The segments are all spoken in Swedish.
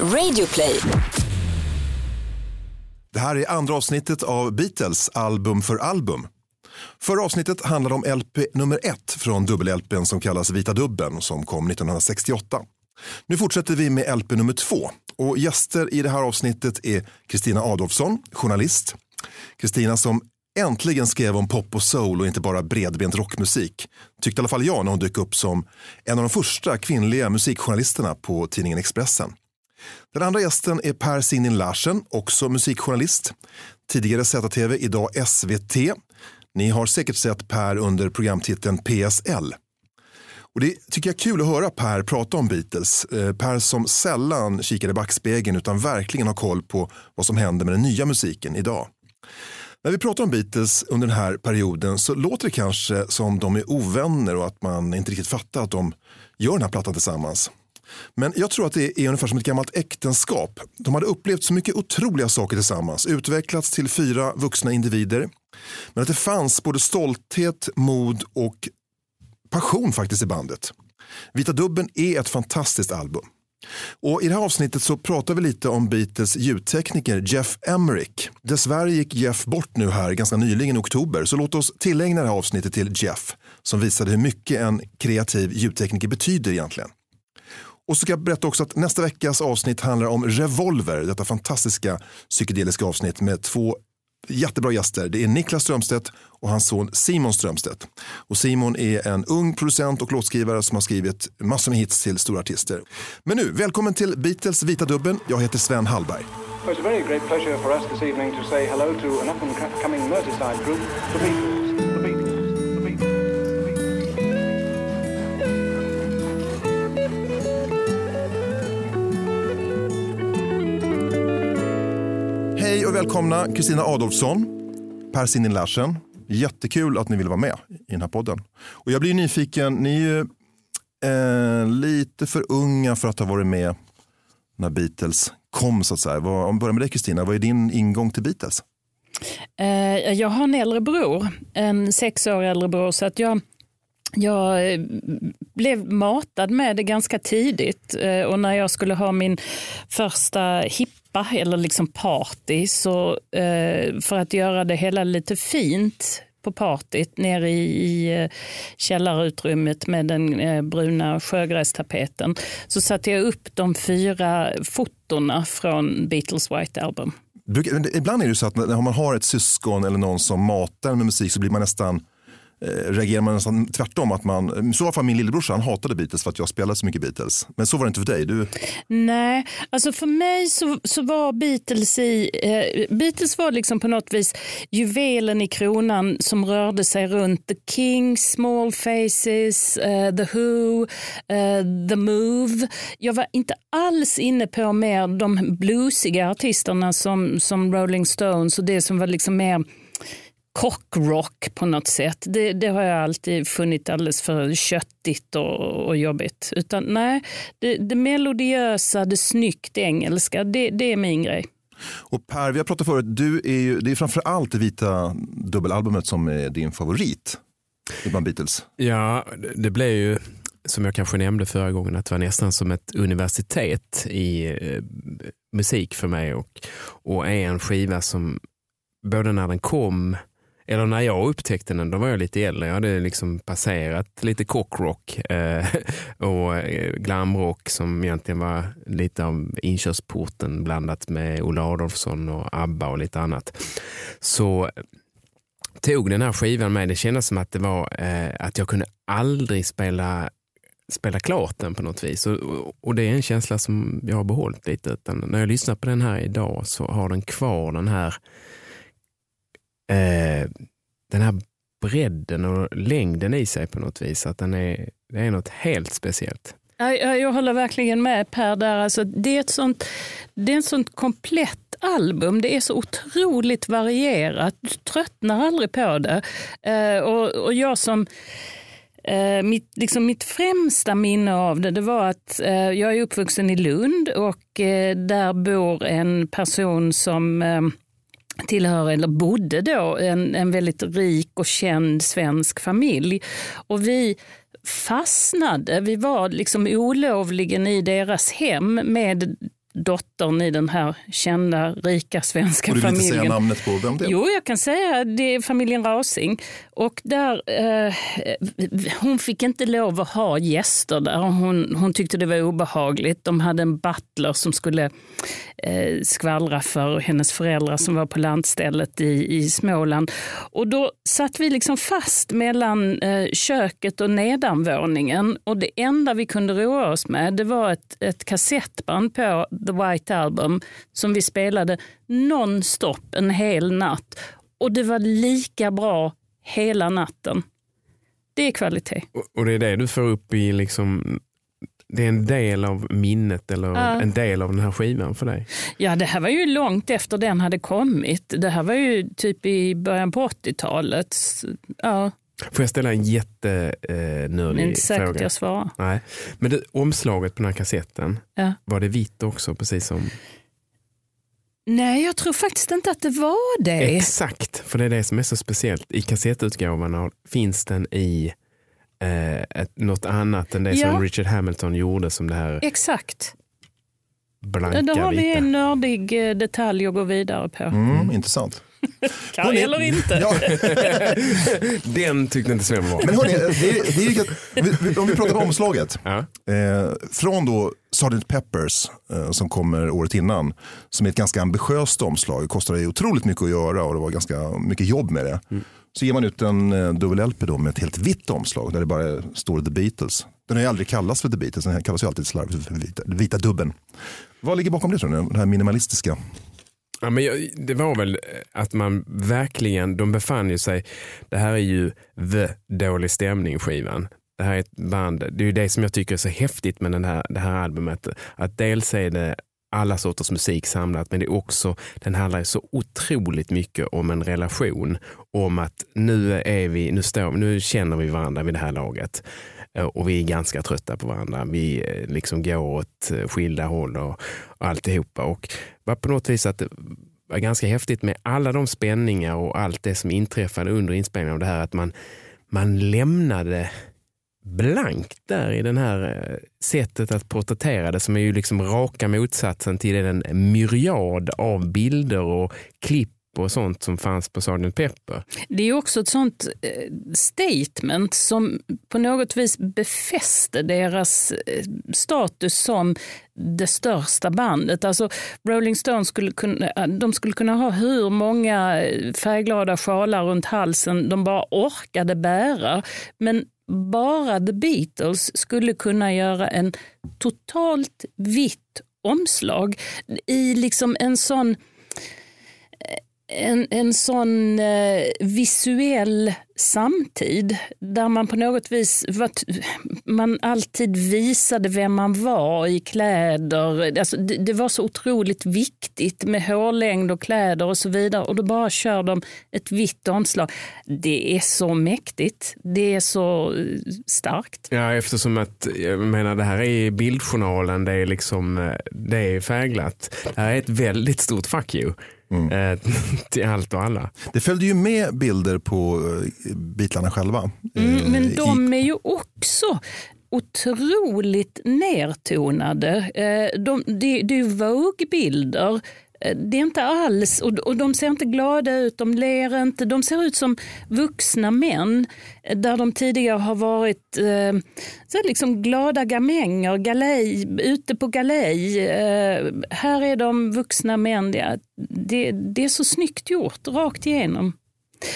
Radioplay. Det här är andra avsnittet av Beatles album för album. Förra avsnittet handlade om LP nummer ett från dubbel-LPn som kallas Vita dubben som kom 1968. Nu fortsätter vi med LP nummer två och gäster i det här avsnittet är Kristina Adolfsson, journalist. Kristina som äntligen skrev om pop och soul och inte bara bredbent rockmusik. Tyckte i alla fall jag när hon dök upp som en av de första kvinnliga musikjournalisterna på tidningen Expressen. Den andra gästen är Per Sinin Larsen, också musikjournalist. Tidigare ZTV, idag SVT. Ni har säkert sett Per under programtiteln PSL. Och det tycker jag är kul att höra Per prata om Beatles. Eh, per som sällan kikar i backspegeln utan verkligen har koll på vad som händer med den nya musiken idag. När vi pratar om Beatles under den här perioden så låter det kanske som de är ovänner och att man inte riktigt fattar att de gör den här plattan tillsammans. Men jag tror att det är ungefär som ett gammalt äktenskap. De hade upplevt så mycket otroliga saker tillsammans, utvecklats till fyra vuxna individer. Men att det fanns både stolthet, mod och passion faktiskt i bandet. Vita dubben är ett fantastiskt album. Och I det här avsnittet så pratar vi lite om Beatles ljudtekniker Jeff Emerick. Dessvärre gick Jeff bort nu här ganska nyligen i oktober så låt oss tillägna det här avsnittet till Jeff som visade hur mycket en kreativ ljudtekniker betyder egentligen. Och så ska jag berätta också att nästa veckas avsnitt handlar om Revolver, detta fantastiska psykedeliska avsnitt med två jättebra gäster. Det är Niklas Strömstedt och hans son Simon Strömstedt. Och Simon är en ung producent och låtskrivare som har skrivit massor med hits till stora artister. Men nu, välkommen till Beatles Vita dubben. Jag heter Sven Hallberg. Well, It's a very great pleasure for us this evening to say hello to an up-and-coming Merseyside group. The Beatles. Hej och välkomna Kristina Adolfsson, Per Sinin Larsen. Jättekul att ni vill vara med i den här podden. Och jag blir nyfiken, ni är ju eh, lite för unga för att ha varit med när Beatles kom så att säga. Vad, om vi börjar med dig Kristina, vad är din ingång till Beatles? Eh, jag har en äldre bror, en sex år äldre bror, så att jag, jag eh, blev matad med det ganska tidigt. Eh, och när jag skulle ha min första hippa, eller liksom party, så eh, för att göra det hela lite fint på partyt nere i, i källarutrymmet med den eh, bruna sjögrästapeten så satte jag upp de fyra fotona från Beatles White Album. Ibland är det så att när man har ett syskon eller någon som matar med musik så blir man nästan Eh, reagerar man nästan tvärtom. Att man, så var fall min lillebrorsa, han hatade Beatles för att jag spelade så mycket Beatles. Men så var det inte för dig. Du, Nej, alltså för mig så, så var Beatles i, eh, Beatles var liksom på något vis juvelen i kronan som rörde sig runt The Kings, Small Faces, eh, The Who, eh, The Move. Jag var inte alls inne på mer de bluesiga artisterna som, som Rolling Stones och det som var liksom mer cockrock på något sätt. Det, det har jag alltid funnit alldeles för köttigt och, och jobbigt. Utan nej, det, det melodiösa, det snyggt engelska, det, det är min grej. och Per, vi har pratat förut, du är ju, det är framför allt det vita dubbelalbumet som är din favorit bland Beatles. Ja, det- det blev ju som jag kanske nämnde förra gången att det var nästan som ett universitet i eh, musik för mig och, och är en skiva som både när den kom eller när jag upptäckte den, då var jag lite äldre. Jag hade liksom passerat lite cockrock eh, och eh, glamrock som egentligen var lite av inkörsporten blandat med Olle Adolphson och ABBA och lite annat. Så eh, tog den här skivan med. Det kändes som att det var eh, att jag kunde aldrig spela spela klart den på något vis. Och, och det är en känsla som jag har behållit lite. Utan när jag lyssnar på den här idag så har den kvar den här eh, den här bredden och längden i sig på något vis. Att den är, det är något helt speciellt. Jag, jag, håller verkligen med Per där. Alltså, det, är ett sånt, det är ett sånt komplett album. Det är så otroligt varierat. Du tröttnar aldrig på det. Eh, och, och jag som Eh, mitt, liksom mitt främsta minne av det, det var att eh, jag är uppvuxen i Lund och eh, där bor en person som eh, tillhör, eller bodde då, en, en väldigt rik och känd svensk familj. Och vi fastnade, vi var liksom olovligen i deras hem med dottern i den här kända rika svenska Och du vill inte familjen. säga namnet på vem det är? Jo, jag kan säga det är familjen Rausing. Och där, eh, hon fick inte lov att ha gäster där. Hon, hon tyckte det var obehagligt. De hade en butler som skulle eh, skvallra för hennes föräldrar som var på landstället i, i Småland. Och då satt vi liksom fast mellan eh, köket och nedanvåningen. Och det enda vi kunde roa oss med det var ett, ett kassettband på The White Album som vi spelade nonstop en hel natt. Och det var lika bra hela natten. Det är kvalitet. Och- det är det du får upp i liksom det är en del av minnet eller Ja. en del av den här skivan för dig. Ja, det här var ju långt efter den hade kommit. Det här var ju typ i början på 80-talet. Ja, Får jag ställa en det är jättenördig inte säkert fråga? jag svarar. Nej. Men det, omslaget på den här kassetten, Ja. var det vitt också? Precis som Nej, jag tror faktiskt inte att det var det. Exakt, för det är det som är så speciellt. I kassettutgåvan finns den i eh, ett, något annat än det Ja. som Richard Hamilton gjorde som det här Exakt. blanka Då har vi vita. en nördig eh, detalj att gå vidare på. Mm, intressant. Kan Hörrni- eller inte. Ja, Den tyckte inte Sven var men hörni, det är, det är, ju- vi- om vi pratar om omslaget. Ja. Eh, från då Sgt. Peppers eh, som kommer året innan. Som är ett ganska ambitiöst omslag. Det kostar ju otroligt mycket att göra och det var ganska mycket jobb med det. Så ger man ut en eh, dubbel-LP då med ett helt vitt omslag där det bara står The Beatles. Den har ju aldrig kallats för The Beatles, den kallas ju alltid slarvigt för vita, vita dubben. Vad ligger bakom det tror ni? Det här minimalistiska? Ja, men jag, det var väl eh, att man verkligen, de befann ju sig, det här är ju the dålig stämning skivan. Det här är ett band, det är ju det som jag tycker är så häftigt med den här, det här albumet. Att dels är det alla sorters musik samlat men det är också, den handlar ju så otroligt mycket om en relation. Om att nu är vi, nu, står, nu känner vi varandra vid det här laget. Eh, och vi är ganska trötta på varandra. Vi eh, liksom går åt eh, skilda håll och, och alltihopa. Och var på något vis att det var ganska häftigt med alla de spänningar och allt det som inträffade under inspelningen av det här. Att man, man lämnade blankt där i den här sättet att porträttera det som är ju liksom raka motsatsen till den myriad av bilder och klipp och sånt som fanns på Sgt. Pepper. Det är också ett sånt eh, statement som på något vis befäste deras eh, status som det största bandet. Alltså Rolling Stones skulle kunna, eh, de skulle kunna ha hur många färgglada sjalar runt halsen de bara orkade bära. Men bara The Beatles skulle kunna göra en totalt vitt omslag i liksom en sån en, en sån eh, visuell samtid där man på något vis var, man alltid visade vem man var i kläder. Alltså, det, det var så otroligt viktigt med hårlängd och kläder och så vidare och då bara kör de ett vitt omslag. Det är så mäktigt. Det är så eh, starkt. Ja, eftersom att, jag menar det här är bildjournalen, det är liksom, eh, det är färgglatt. Det här är ett väldigt stort fuck you. Eh, till allt och alla. Det följde ju med bilder på eh, Beatlarna själva. Mm, Eh, men de är ju också otroligt nertonade. De, det, det är. Eh, Eh, det är inte alls, och, och de ser inte glada ut, de ler inte. De ser ut som vuxna män eh, där de tidigare har varit eh, så liksom glada gamänger, galej, ute på galej. Eh, här är de vuxna män. Det, det, det är så snyggt gjort, rakt igenom.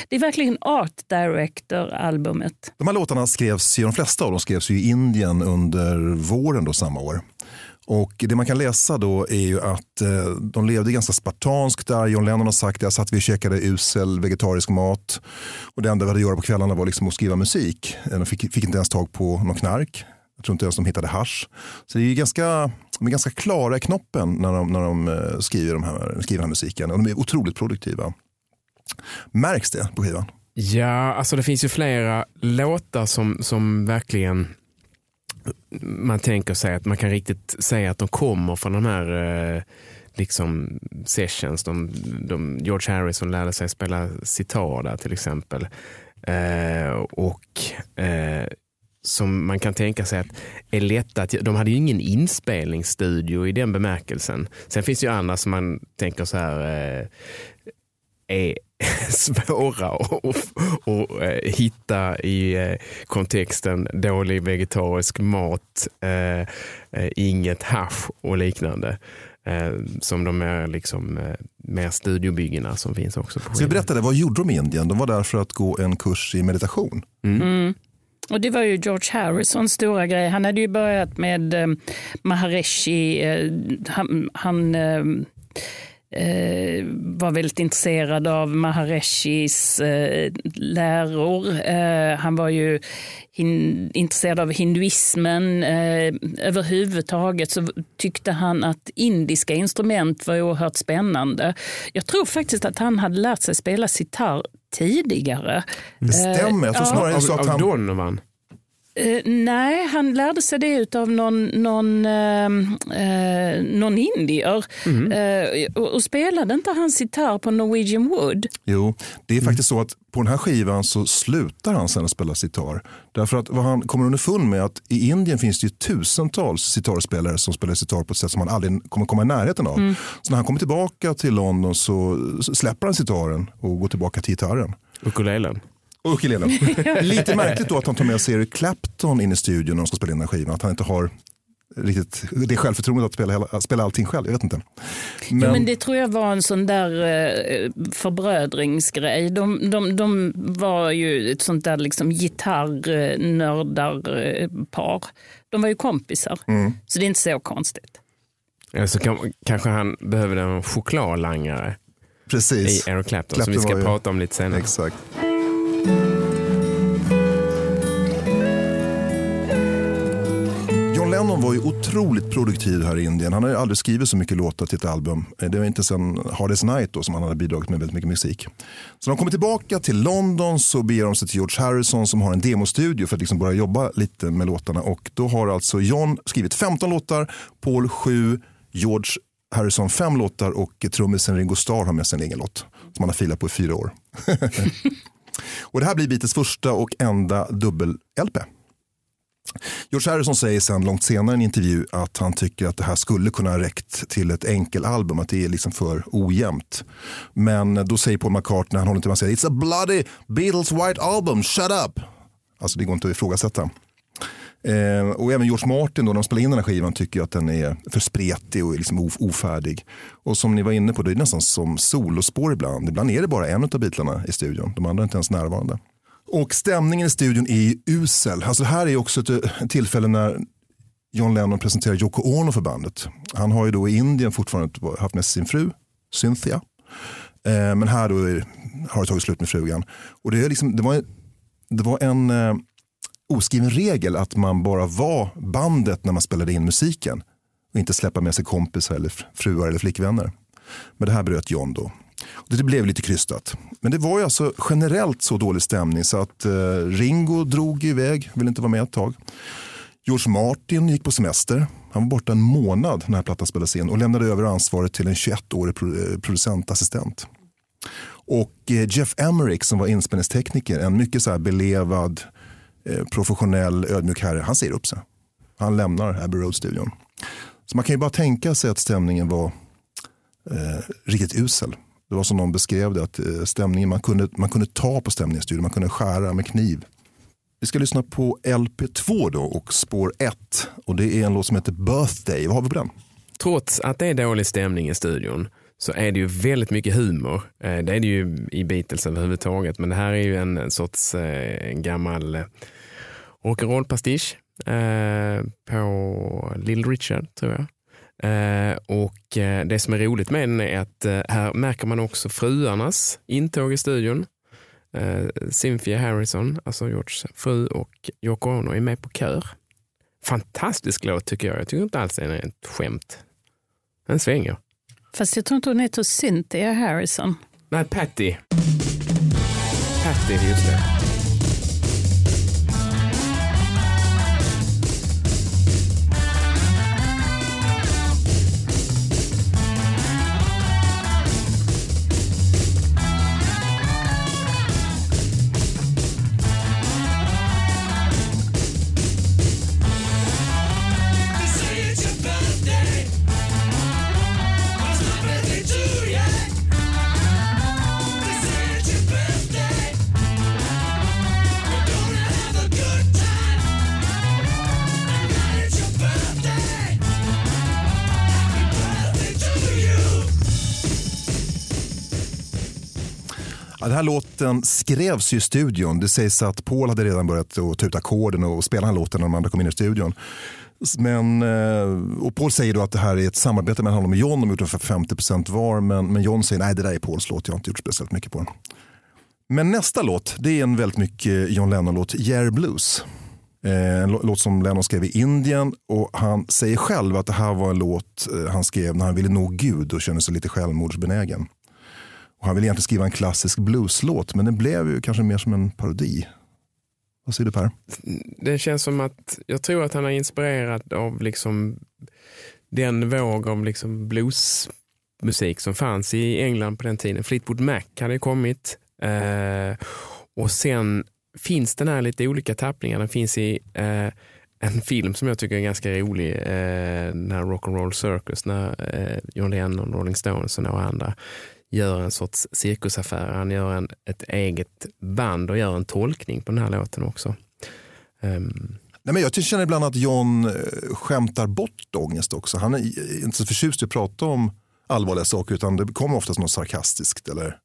Det är verkligen art director-albumet. De här låtarna skrevs, ju- de flesta av dem skrevs ju i Indien under våren då samma år. Och det man kan läsa då är ju att eh, de levde ganska spartanskt där. John Lennon har sagt att jag satt vi och käkade usel vegetarisk mat. Och det enda vi hade att göra på kvällarna var liksom att skriva musik. De fick, fick inte ens tag på någon knark. Jag tror inte ens de hittade hasch. Så det är ju ganska, de är ganska klara i knoppen när de, när de eh, skriver, de här, skriver den här musiken. Och de är otroligt produktiva. Märks det på skivan? Ja, alltså det finns ju flera låtar som, som verkligen man tänker sig att man kan riktigt säga att de kommer från de här eh, liksom sessions. De, de, George Harrison lärde sig spela sitar där till exempel. Eh, och eh, som man kan tänka sig att är lätta att, de hade ju ingen inspelningsstudio i den bemärkelsen. Sen finns det ju andra som man tänker så här eh, är svåra att hitta i eh, kontexten dålig vegetarisk mat, eh, eh, inget hash och liknande. Som de är liksom mer studiobyggena som finns också. På Så vi berättade, vad gjorde de i Indien? De var där för att gå en kurs i meditation. Mm. Mm. Och Det var ju George Harrisons stora grej. Han hade ju börjat med eh, Maharishi. Eh, han, han eh, eh, var väldigt intresserad av Maharishis eh, läror. Eh, han var ju hin, intresserad av hinduismen. Eh, överhuvudtaget så tyckte han att indiska instrument var oerhört spännande. Jag tror faktiskt att han hade lärt sig spela sitar tidigare. Det stämmer, jag tror snarare ja. så att han... Av Donovan? Uh, nej, han lärde sig det av någon, någon, uh, uh, någon indier. Mm. och, och, spelade inte han sitar på Norwegian Wood? Jo, det är faktiskt så att på den här skivan så slutar han sen att spela sitar. Därför att vad han kommer underfund med att i Indien finns det ju tusentals sitarspelare som spelar sitar på ett sätt som han aldrig kommer komma i närheten av. Mm. Så när han kommer tillbaka till London så släpper han sitaren och går tillbaka till gitarren. Ukulelen. Och ukulelen. Lite märkligt då att han tar med sig Eric Clapton in i studion när de ska spela in den här skivan. Att han inte har riktigt det självförtroendet att spela, hela, spela allting själv. Jag vet inte. Men... Ja, men det tror jag var en sån där eh, förbrödringsgrej. De, de, de var ju ett sånt där liksom gitarrnördarpar. De var ju kompisar, mm. så det är inte så konstigt. Ja, så kan, kanske han behöver en chokladlangare Precis. i Eric Clapton, Clapton som vi ska prata om lite senare. Exakt. John Lennon var ju otroligt produktiv här i Indien. Han har aldrig skrivit så mycket låtar till ett album. Eh, det var inte sen Hardest Night då, som han hade bidragit med väldigt mycket musik. Så när de kommer tillbaka till London så beger de sig till George Harrison som har en demostudio för att liksom börja jobba lite med låtarna. Och då har alltså John skrivit 15 låtar, Paul 7, George Harrison 5 låtar och trummisen Ringo Starr har med sig en egen låt som han har filat på i fyra år. och det här blir Beatles första och enda dubbel-LP. George Harrison säger sen långt senare i en intervju att han tycker att det här skulle kunna ha räckt till ett enkelalbum, att det är liksom för ojämnt. Men då säger Paul McCartney, han håller inte med, säger it's a bloody Beatles white album, shut up. Alltså det går inte att ifrågasätta. Eh, och även George Martin då, när de spelar in den här skivan tycker att den är för spretig och liksom ofärdig. Och som ni var inne på, det är nästan som solospår ibland. Ibland är det bara en av Beatlarna i studion, de andra är inte ens närvarande. Och stämningen i studion är usel. Alltså det här är också ett eh, tillfälle när John Lennon presenterar Yoko Ono för bandet. Han har ju då i Indien fortfarande haft med sin fru, Cynthia. Eh, men här då är, har det tagit slut med frugan. Och det, är liksom, det, var, det var en eh, oskriven regel att man bara var bandet när man spelade in musiken. Och inte släppa med sig kompisar eller fruar eller flickvänner. Men det här bröt John då. Det blev lite krystat. Men det var ju alltså generellt så dålig stämning så att eh, Ringo drog iväg, ville inte vara med ett tag. George Martin gick på semester. Han var borta en månad när plattan spelades in och lämnade över ansvaret till en 21-årig eh, producentassistent. Och eh, Jeff Emerick som var inspelningstekniker, en mycket så här belevad, Eh, professionell, ödmjuk herre, han säger upp sig. Han lämnar Abbey Road-studion. Så man kan ju bara tänka sig att stämningen var eh, riktigt usel. Det var som någon beskrev det, att eh, stämningen, man kunde, man kunde ta på stämningen i studion, man kunde skära med kniv. Vi ska lyssna på LP2 då och spår 1. Och det är en låt som heter Birthday. Vad har vi på den? Trots att det är dålig stämning i studion så är det ju väldigt mycket humor. Eh, det är det ju i Beatles överhuvudtaget. Men det här är ju en sorts en gammal rock'n'roll-pastisch på Little Richard tror jag. Eh, och eh, det som är roligt med den är att eh, här märker man också fruarnas intåg i studion. Cynthia Harrison, alltså Georges fru och Yoko Ono är med på kör. Fantastisk låt tycker jag. Jag tycker inte alls den är ett skämt. Den svänger. Fast jag tror inte hon heter Cynthia Harrison. Nej, Patty. Patty, just det. Här låten skrevs ju i studion. Det sägs att Paul hade redan börjat att ta ut ackorden och spela den här låten när de andra kom in i studion. Men, eh, och Paul säger då att det här är ett samarbete mellan honom och John. De har gjort ungefär 50% var. Men, men John säger nej det där är Pauls låt. Jag har inte gjort speciellt mycket på den. Men nästa låt det är en väldigt mycket John Lennon-låt, Year Blues. Eh, en låt som Lennon skrev i Indien och han säger själv att det här var en låt eh, han skrev när han ville nå Gud och kände sig lite självmordsbenägen. Och han ville egentligen skriva en klassisk blueslåt men den blev ju kanske mer som en parodi. Vad säger du Per? Det känns som att jag tror att han är inspirerad av liksom den våg av liksom bluesmusik som fanns i England på den tiden. Fleetwood Mac hade kommit eh, och sen finns den här lite olika tappningar. Den finns i eh, en film som jag tycker är ganska rolig, eh, den här Rock'n'Roll Circus, när eh, John Lennon, Rolling Stones och några andra gör en sorts cirkusaffär. Han gör en, ett eget band och gör en tolkning på den här låten också. Um. Nej, men jag känner ibland att John eh, skämtar bort ångest också. Han är inte så förtjust i att prata om allvarliga saker utan det kommer oftast något sarkastiskt. Eller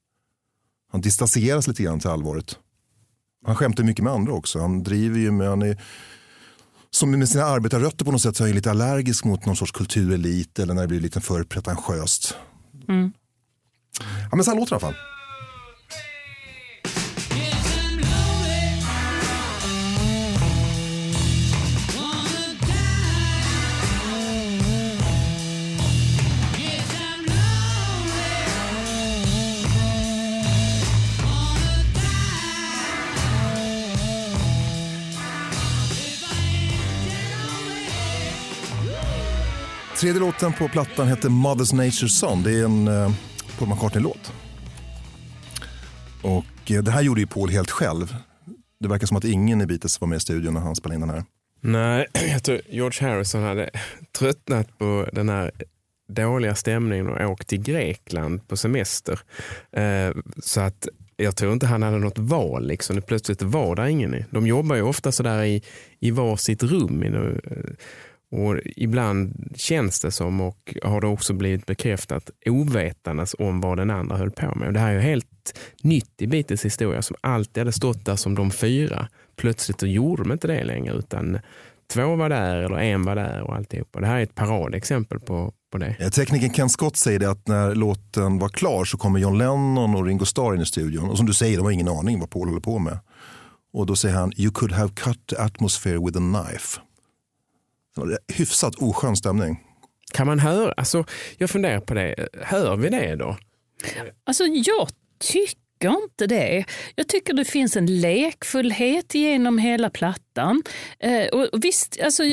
han distanseras lite grann till allvaret. Han skämtar mycket med andra också. Han driver ju med, han är, som med sina arbetarrötter på något sätt så är han lite allergisk mot någon sorts kulturelit eller när det blir lite för pretentiöst. Mm. Ja, men så här låter det i alla fall. Tredje låten på plattan heter Mother's Nature Son. Det är en eh, Paul McCartney-låt. Och eh, det här gjorde ju Paul helt själv. Det verkar som att ingen i Beatles var med i studion när han spelade in den här. Nej, jag tror George Harrison hade tröttnat på den här dåliga stämningen och åkt till Grekland på semester. Eh, så att jag tror inte han hade något val. Liksom. Plötsligt var det ingen. De jobbar ju ofta sådär i, i varsitt rum. Eh, och ibland känns det som, och har det också blivit bekräftat, ovetandes om vad den andra höll på med. Och det här är ju helt nytt i Beatles historia som alltid hade stått där som de fyra. Plötsligt så gjorde de inte det längre utan två var där eller en var där och alltihopa. Det här är ett paradexempel på, på det. Tekniken Ken Scott säger det att när låten var klar så kommer John Lennon och Ringo Starr in i studion. Och som du säger, de har ingen aning vad Paul håller på med. Och då säger han, you could have cut the atmosphere with a knife. Hyfsat oskön stämning. Kan man höra, alltså, jag funderar på det, hör vi det då? Alltså jag tycker inte det. Jag tycker det finns en lekfullhet genom hela plattan. Eh, och visst, alltså,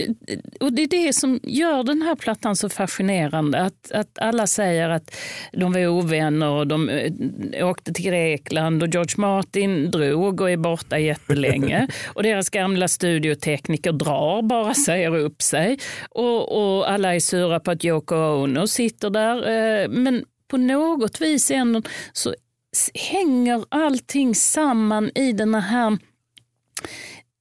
och det är det som gör den här plattan så fascinerande. Att, att alla säger att de var ovänner och de eh, åkte till Grekland och George Martin drog och är borta jättelänge. och deras gamla studiotekniker drar bara, säger upp sig. Och, och alla är sura på att Yoko Ono sitter där. Eh, men på något vis ändå så hänger allting samman i den här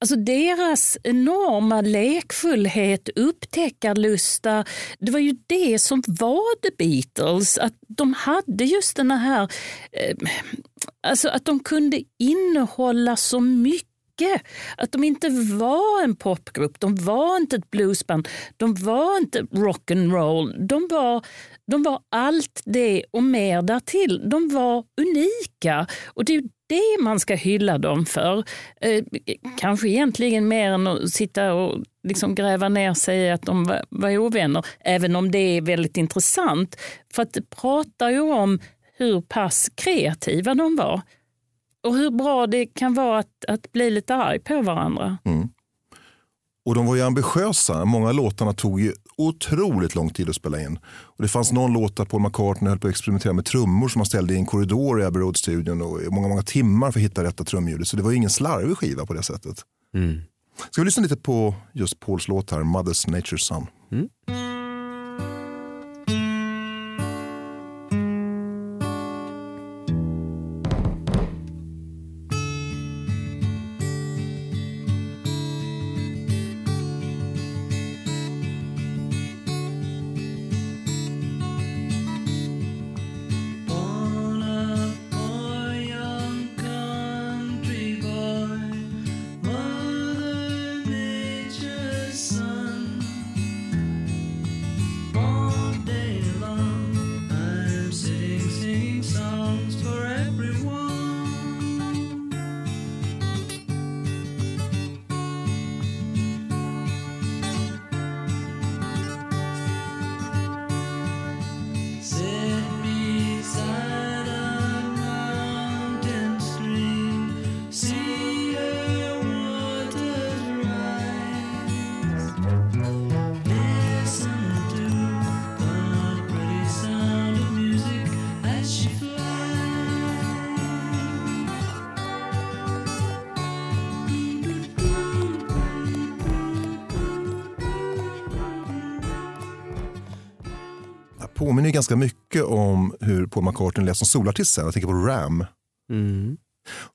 Alltså deras enorma lekfullhet, upptäckarlusta, det var ju det som var The Beatles. Att de hade just den här, eh, alltså att de kunde innehålla så mycket. Att de inte var en popgrupp, de var inte ett bluesband, de var inte rock'n'roll. De var de var allt det och mer därtill. De var unika och det är det man ska hylla dem för. Eh, kanske egentligen mer än att sitta och liksom gräva ner sig i att de var, var ovänner, även om det är väldigt intressant. För att det pratar ju om hur pass kreativa de var och hur bra det kan vara att, att bli lite arg på varandra. Mm. Och de var ju ambitiösa. Många låtarna tog ju otroligt lång tid att spela in. Och det fanns någon låt där Paul McCartney höll på att experimentera med trummor som han ställde i en korridor i Abbey Road-studion och många, många timmar för att hitta rätta trumljudet. Så det var ju ingen slarvig skiva på det sättet. Mm. Ska vi lyssna lite på just Pauls låt här, Mother's Nature Son. Mm. Påminner ganska mycket om hur Paul McCartney lät som solartist sen. Jag tänker på Ram. Mm.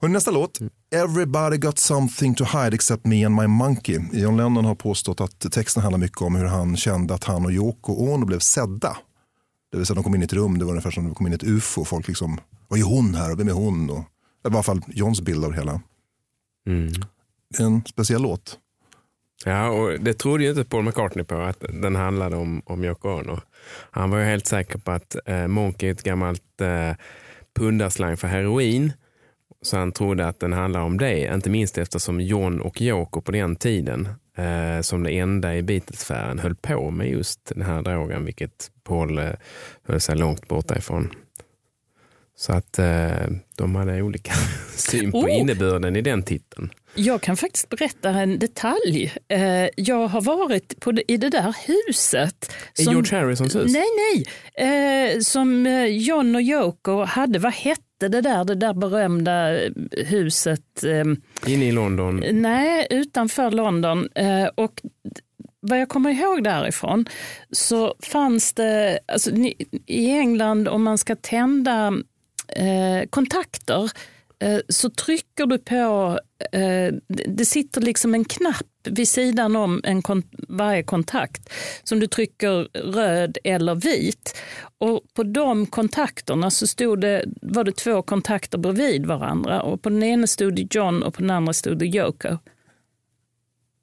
Och nästa låt, Everybody got something to hide except me and my monkey. John Lennon har påstått att texten handlar mycket om hur han kände att han och Yoko Ono blev sedda. Det vill säga de kom in i ett rum, det var ungefär som de kom in i ett ufo. Folk liksom, vad gör hon här och vem är hon? Och, det var i alla fall Johns bild av det hela. Mm. Är en speciell låt. Ja, och det trodde ju inte Paul McCartney på att den handlade om, om Yoko Ono. Han var ju helt säker på att eh, Monkey är ett gammalt eh, pundarslang för heroin. Så han trodde att den handlade om det, inte minst eftersom John och Yoko på den tiden eh, som det enda i Beatles-sfären höll på med just den här drogen, vilket Paul eh, höll sig långt borta ifrån. Så att eh, de hade olika syn på Oh. innebörden i den titeln. Jag kan faktiskt berätta en detalj. Eh, Jag har varit på det, i det där huset. I George Harrisons hus? Nej, nej. Eh, som eh, John och Yoko hade. Vad hette det där, det där berömda huset? Eh, Inne i London. Nej, utanför London. Eh, och vad jag kommer ihåg därifrån så fanns det, alltså, i England om man ska tända eh, kontakter Eh, så trycker du på, eh, det- sitter liksom en knapp vid sidan om en kont varje kontakt som du trycker röd eller vit. Och på de kontakterna så stod det, var det två kontakter bredvid varandra och på den ena stod det John och på den andra stod det Yoko.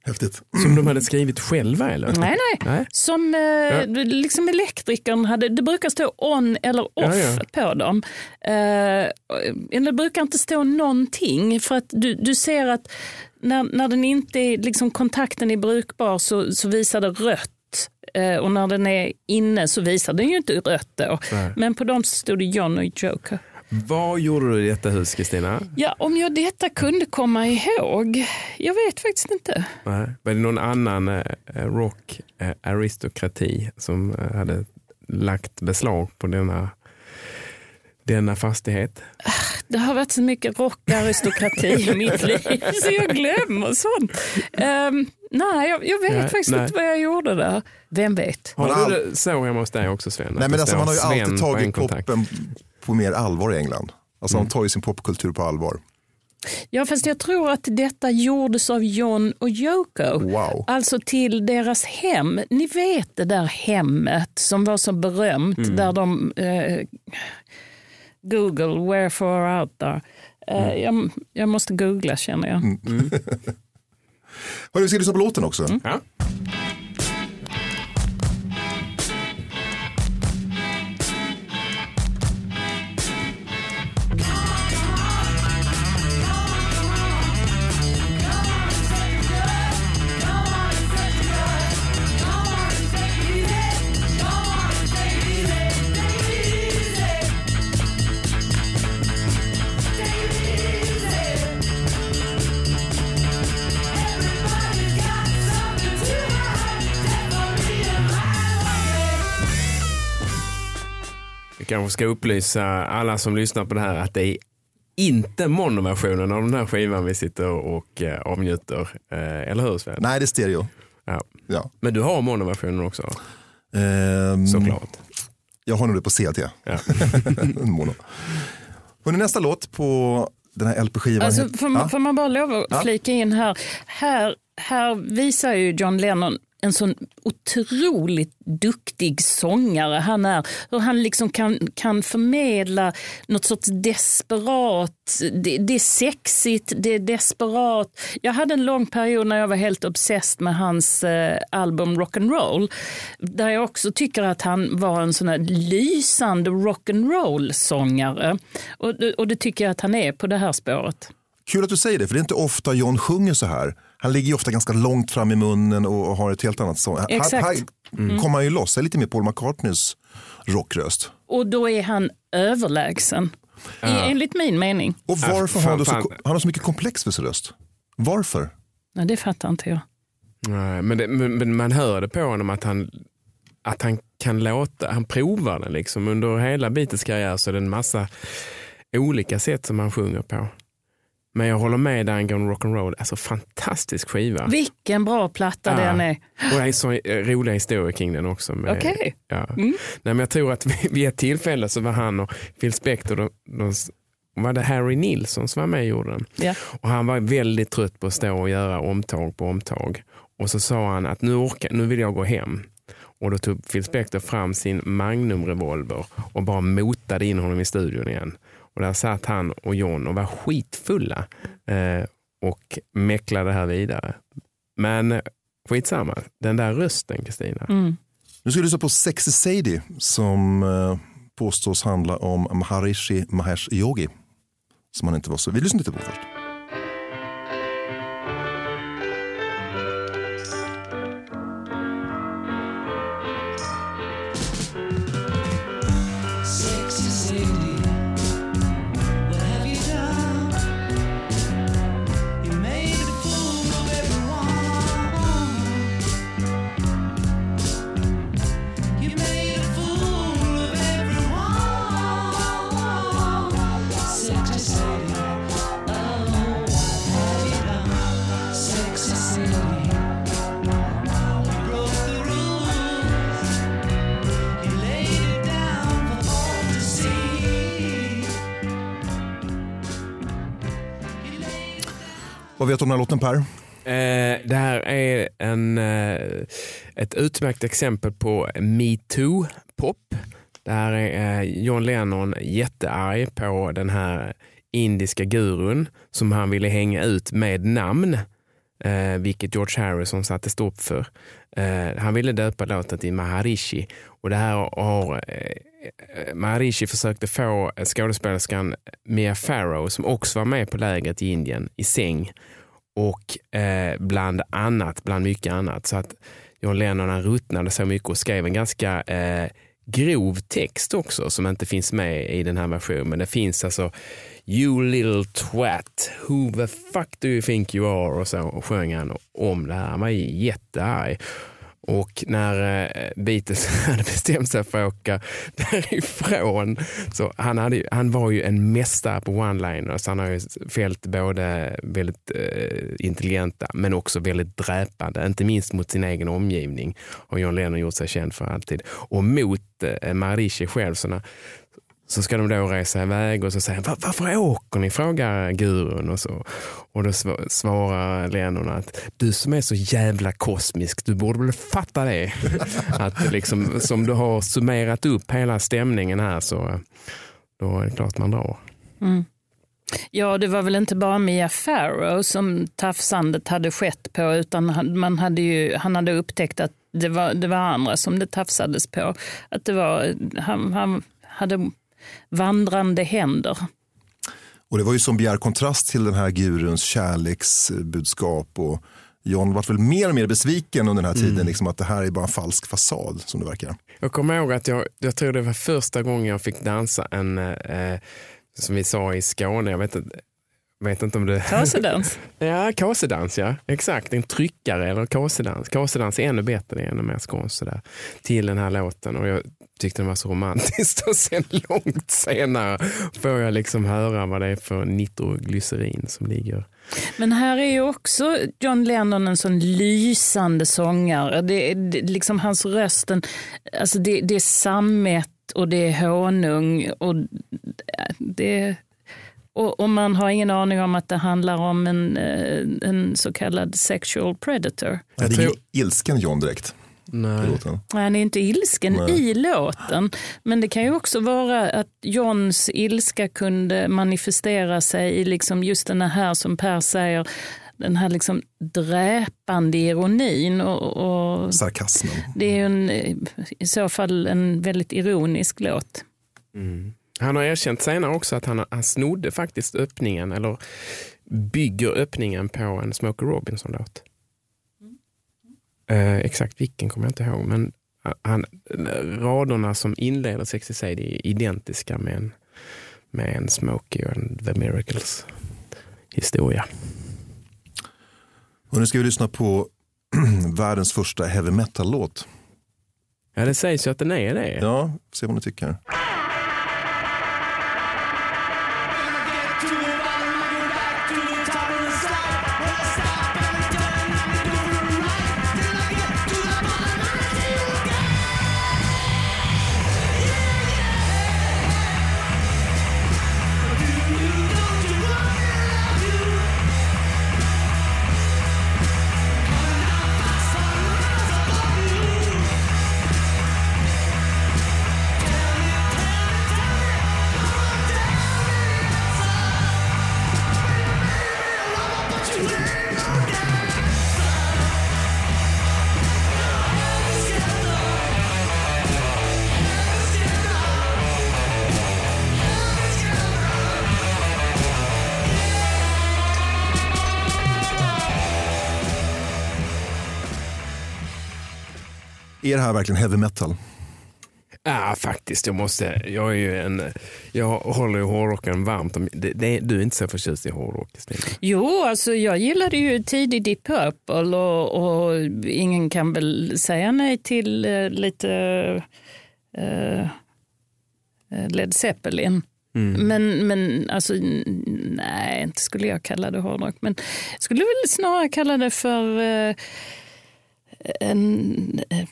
Häftigt. Som de hade skrivit själva eller? Nej, nej. Nej. Som eh, liksom elektrikern hade, det brukar stå on eller off Ja, ja. på dem. Eh, det brukar inte stå någonting för att du, du ser att när, när den inte är, liksom kontakten är brukbar så, så visar det rött. Eh, och när den är inne så visar den ju inte rött då. Nej. Men på dem så stod det John och Joker. Vad gjorde du i detta hus Kristina? Ja, om jag detta kunde komma ihåg. Jag vet faktiskt inte. Nej. Var det någon annan eh, rock eh, aristokrati som eh, hade lagt beslag på denna, denna fastighet? Det har varit så mycket rockaristokrati i mitt liv så jag glömmer sånt. Ehm, nej, jag, jag vet Nej, faktiskt nej. inte vad jag gjorde där. Vem vet? Har du all- det så hemma hos dig också Sven? Nej, men det alltså, man har ju Sven alltid tagit poppen på mer allvar i England. Alltså de tar ju sin popkultur på allvar. Ja, fast jag tror att detta gjordes av John och Yoko. Wow. Alltså till deras hem. Ni vet det där hemmet som var så berömt där de eh, Google, wherefore out there. Eh, jag, jag måste googla känner jag. Hörru, vi ska lyssna på låten också. Mm. Ja. Kanske ska upplysa alla som lyssnar på det här att det är inte monoversionen av den här skivan vi sitter och eh, avnjuter. Eh, eller hur Sven? Nej, det är stereo. Ja. Ja. Men du har monoversionen också Ehm, såklart. Jag har nog det på CT. Ja. Mono. Hörrni, nästa låt på den här LP-skivan. Alltså, får, man, Ja. får man bara lov att Ja. flika in här. här. Här visar ju John Lennon en sån otroligt duktig sångare han är. Hur han liksom kan, kan förmedla något sorts desperat, det, det är sexigt, det är desperat. Jag hade en lång period när jag var helt obsessed med hans eh, album Rock'n'Roll. Där jag också tycker att han var en sån här lysande rock'n'roll-sångare. Och, och det tycker jag att han är på det här spåret. Kul att du säger det, för det är inte ofta John sjunger så här. Han ligger ju ofta ganska långt fram i munnen och har ett helt annat sång. Här, här kommer han ju loss, det är lite mer Paul McCartneys rockröst. Och då är han överlägsen. I, enligt min mening. Och Ja, varför fan, har han, då så, han har så mycket komplex för sin röst? Varför? Nej, det fattar inte jag. Nej, men, det, men, men man hör det på honom att han, att han kan låta, han provar den liksom. Under hela Beatles karriär så är det en massa olika sätt som han sjunger på. Men jag håller med dig angående rock'n'roll. Alltså fantastisk skiva. Vilken bra platta Ja. den är. Och det är så eh, roliga historier kring den också. med- Okej. Ja. Mm. Nej, men jag tror att vid- ett tillfälle så var han och Phil Spector, de, de, var det Harry Nilsson som var med och gjorde den. Och han var väldigt trött på att stå och göra omtag på omtag. Och så sa han att nu, orkar, nu vill jag gå hem. Och då tog Phil Spector fram sin Magnum-revolver och bara motade in honom i studion igen. Och där satt han och John och var skitfulla eh, och mäcklade det här vidare. Men eh, skitsamma, den där rösten Kristina. Mm. Nu ska vi lyssna på Sexy Sadie som eh, påstås handla om Maharishi Mahesh Yogi. Som han inte var så... Vi lyssnar lite på först. Vad vet du om den här låten Per? Eh, det här är en, eh, ett utmärkt exempel på metoo-pop. Det här är eh, John Lennon jättearg på den här indiska gurun som han ville hänga ut med namn. Eh, vilket George Harrison satte stopp för. Eh, han ville döpa låten till Maharishi och det här har eh, Maharishi försökte få eh, skådespelerskan Mia Farrow som också var med på lägret i Indien i säng och eh, bland annat, bland mycket annat. Så att John Lennon han ruttnade så mycket och skrev en ganska eh, grov text också som inte finns med i den här versionen. Men det finns alltså You little twat, who the fuck do you think you are? Och så sjöng han om det här. Han var jättearg. Och när eh, Beatles hade bestämt sig för att åka därifrån, så han, hade, han var ju en mästare på one-liners. Han har ju fällt både väldigt eh, intelligenta men också väldigt dräpande, inte minst mot sin egen omgivning. Har John Lennon gjort sig känd för alltid. Och mot eh, Maharishi själv, så, när, så ska de då resa iväg och så säger han, varför åker ni? frågar gurun. Och, så. och då svarar Lennon att du som är så jävla kosmisk, du borde väl fatta det. att liksom, som du har summerat upp hela stämningen här så då är det klart man drar. Mm. Ja, det var väl inte bara Mia Farrow som tafsandet hade skett på, utan han, man hade ju, han hade upptäckt att det var, det var andra som det tafsades på. Att det var, han, han hade vandrande händer. Och det var ju som bjärt kontrast till den här guruns kärleksbudskap. Och John var väl mer och mer besviken under den här tiden, liksom att det här är bara en falsk fasad som det verkar. Jag kommer ihåg att jag, jag tror det var första gången jag fick dansa en, eh, som vi sa i Skåne, jag vet inte, vet inte om det... Kasedans. Ja, kasedans ja. Exakt, en tryckare eller kasedans. Kasedans är ännu bättre, det är ännu mer skånskt sådär. Till den här låten och jag tyckte den var så romantisk och sen långt senare får jag liksom höra vad det är för nitroglycerin som ligger. Men här är ju också John Lennon en sån lysande sångare. Det, är- det, liksom hans rösten, alltså det, det är sammet och det är honung. Och det, och, och man har ingen aning om att det handlar om en, eh, en så kallad sexual predator. Det är ilsken John direkt Nej. låten. Han är inte ilsken Nej. i låten, men det kan ju också vara att Johns ilska kunde manifestera sig i liksom just den här som Per säger, den här liksom dräpande ironin. Och, och Sarkasmen. det är ju en, i så fall en väldigt ironisk låt. Mm. Han har erkänt senare också att han, han snodde faktiskt öppningen eller bygger öppningen på en Smokey Robinson-låt. Eh, exakt vilken kommer jag inte ihåg men han, raderna som inleder 60 är identiska med en, med en Smokey en The Miracles historia. Och nu ska vi lyssna på världens första heavy metal-låt. Ja det sägs ju att den är det. Ja, se vad ni tycker. Är det här verkligen heavy metal? Ja, faktiskt. Jag måste. Jag är ju en... Jag håller ju hårdrocken varmt. Det, det, du är inte så förtjust i hårdrock, Stina. Jo, alltså jag gillade ju tidig Deep Purple och, och ingen kan väl säga nej till eh, lite eh, eh, Led Zeppelin. Men, men alltså, nej, inte skulle jag kalla det hårdrock. Men jag skulle väl snarare kalla det för eh, en eh,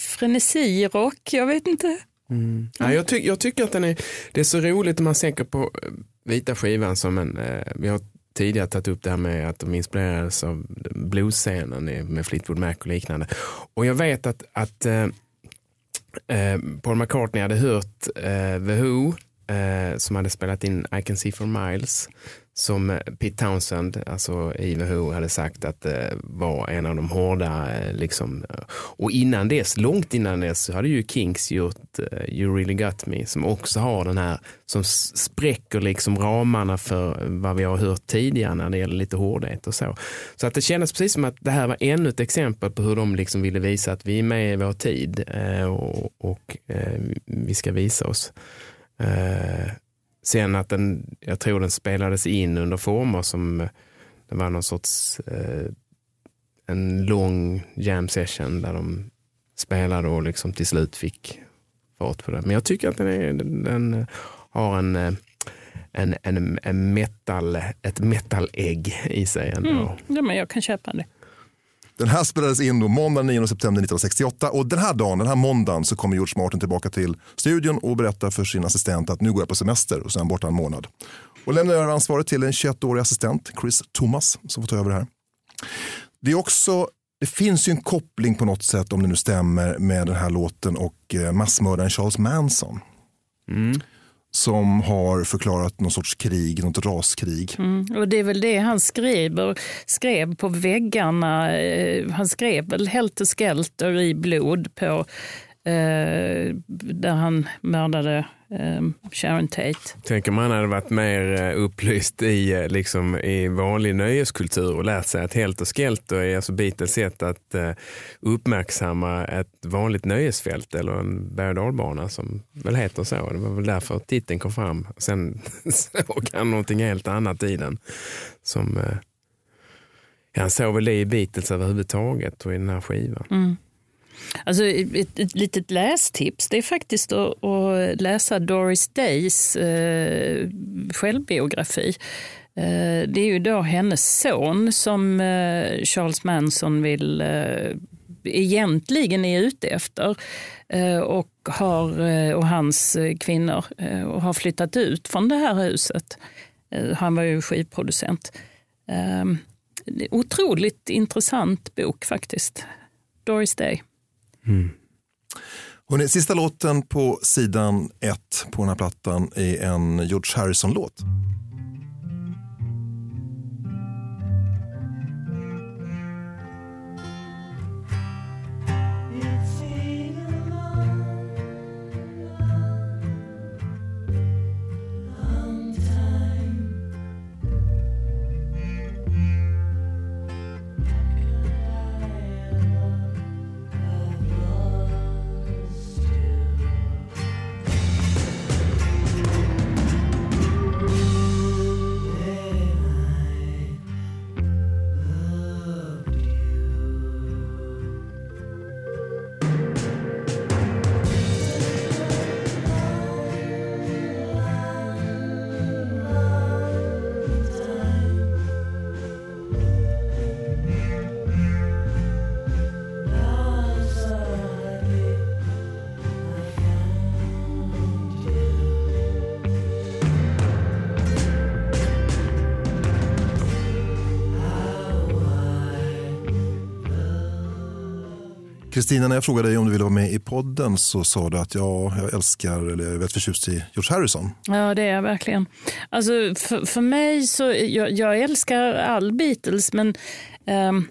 frenesirock. Jag vet inte. Mm. Ja, jag, ty, jag tycker att den är, det är så roligt om man tänker på eh, vita skivan som en, eh, vi har tidigare tagit upp det här med att de inspirerades av bluesscenen med Fleetwood Mac och liknande. Och jag vet att, att eh, eh, Paul McCartney hade hört eh, The Who eh, som hade spelat in I can see for miles som Pete Townsend, alltså i Who, hade sagt att det var en av de hårda. eh, Liksom. Och innan dess, långt innan dess, så hade ju Kinks gjort eh, You really got me, som också har den här, som spräcker liksom ramarna för vad vi har hört tidigare när det gäller lite hårdhet och så. Så att det kändes precis som att det här var ännu ett exempel på hur de liksom ville visa att vi är med i vår tid eh, och, och eh, vi ska visa oss. Eh, Sen att den, jag tror den spelades in under former som eh, det var någon sorts eh, en lång jam session där de spelade och liksom till slut fick fart på det. Men jag tycker att den, är, den, den har en, eh, en, en, en metal, ett metalägg i sig ändå. Mm. Ja, men jag kan köpa det. Den här spelades in då måndag 9 september 1968 och den här dagen, den här måndagen så kommer George Martin tillbaka till studion och berättar för sin assistent att nu går jag på semester och så är han borta en månad. Och lämnar över ansvaret till en 21-årig assistent, Chris Thomas, som får ta över det här. Det är också det finns ju en koppling på något sätt, om det nu stämmer, med den här låten och eh, massmördaren Charles Manson. Mm. Som har förklarat någon sorts krig, något raskrig. Mm. Och det är väl det han skrev, skrev på väggarna. Eh, han skrev väl Helter Skelter i blod på där han mördade eh, Sharon Tate. Tänk om han hade varit mer eh, upplyst i, eh, liksom, i vanlig nöjeskultur och lärt sig att Helt och Skelter är alltså Beatles sätt att eh, uppmärksamma ett vanligt nöjesfält eller en berg och som väl heter så. Det var väl därför titeln kom fram. Sen såg han någonting helt annat i den. Som, eh, han såg väl det i Beatles överhuvudtaget och i den här skivan. Alltså, ett, ett litet lästips det är faktiskt att, att läsa Doris Days eh, självbiografi. Eh, det är ju då hennes son som eh, Charles Manson vill eh, egentligen är ute efter eh, och, har, eh, och hans eh, kvinnor och har flyttat ut från det här huset. Han var ju skivproducent. Otroligt intressant bok faktiskt. Doris Day. Mm. Hörrni, sista låten på sidan ett på den här plattan är en George Harrison-låt. Kristina, när jag frågade dig om du ville vara med i podden så sa du att ja, jag älskar eller jag är väldigt förtjust i George Harrison. Ja, det är jag verkligen. Alltså, för, för mig så, jag, jag älskar all Beatles, men um,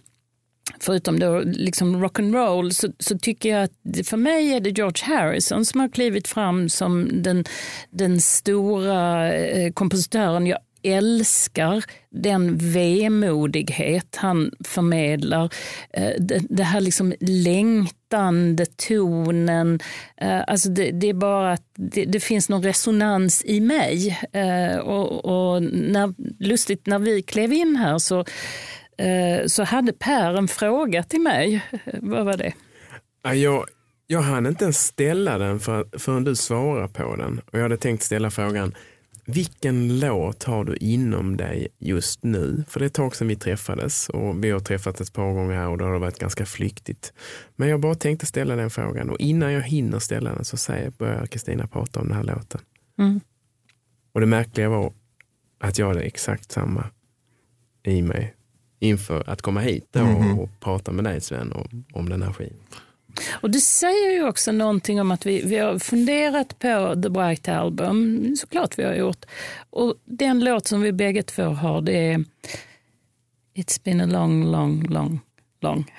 förutom då liksom rock'n'roll så, så tycker jag att för mig är det George Harrison som har klivit fram som den, den stora eh, kompositören jag älskar den vemodighet han förmedlar. Eh, det, det här liksom längtande tonen. Eh, alltså det, det är bara att det, det finns någon resonans i mig. Eh, och, och när, lustigt, när vi klev in här så, så hade Per en fråga till mig. Vad var det? Jag, jag hann inte ens ställa den för, förrän du svarade på den. Och jag hade tänkt ställa frågan, vilken låt har du inom dig just nu? För det är ett tag sedan vi träffades och vi har träffat ett par gånger här och då har det varit ganska flyktigt. Men jag bara tänkte ställa den frågan och innan jag hinner ställa den så säger, börjar Kristina prata om den här låten. Mm. Och det märkliga var att jag hade exakt samma i mig inför att komma hit och, och prata med dig Sven om, om den här skivan. Och det säger ju också någonting om att vi, vi har funderat på The Bright Album, såklart vi har gjort. Och den låt som vi bägge två har det är It's been a long, long, long, long.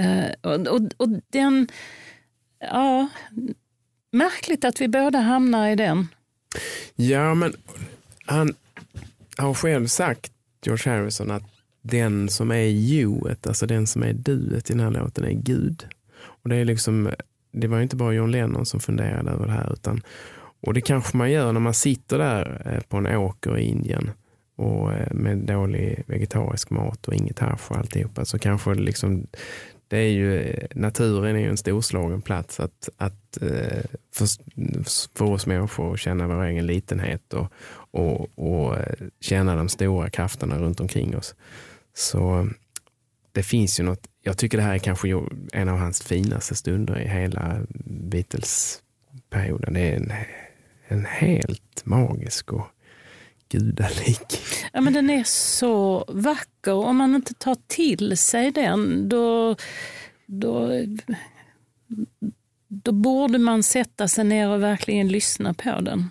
Uh, och, och, och den, ja, märkligt att vi båda hamnar i den. Ja, men han har själv sagt, George Harrison, att den som är youet, alltså den som är duet i den här låten är Gud. Och det är liksom, det var ju inte bara John Lennon som funderade över det här. Utan, och det kanske man gör när man sitter där eh, på en åker i Indien och eh, med dålig vegetarisk mat och inget hasch och alltihopa. Så kanske liksom, det är ju, eh, naturen är ju en storslagen plats att, att för, för oss människor att känna vår egen litenhet och, och, och känna de stora krafterna runt omkring oss. Så det finns ju något, jag tycker det här är kanske en av hans finaste stunder i hela Beatles-perioden. Det är en, en helt magisk och gudalik. Ja, men den är så vacker. Om man inte tar till sig den då, då, då borde man sätta sig ner och verkligen lyssna på den.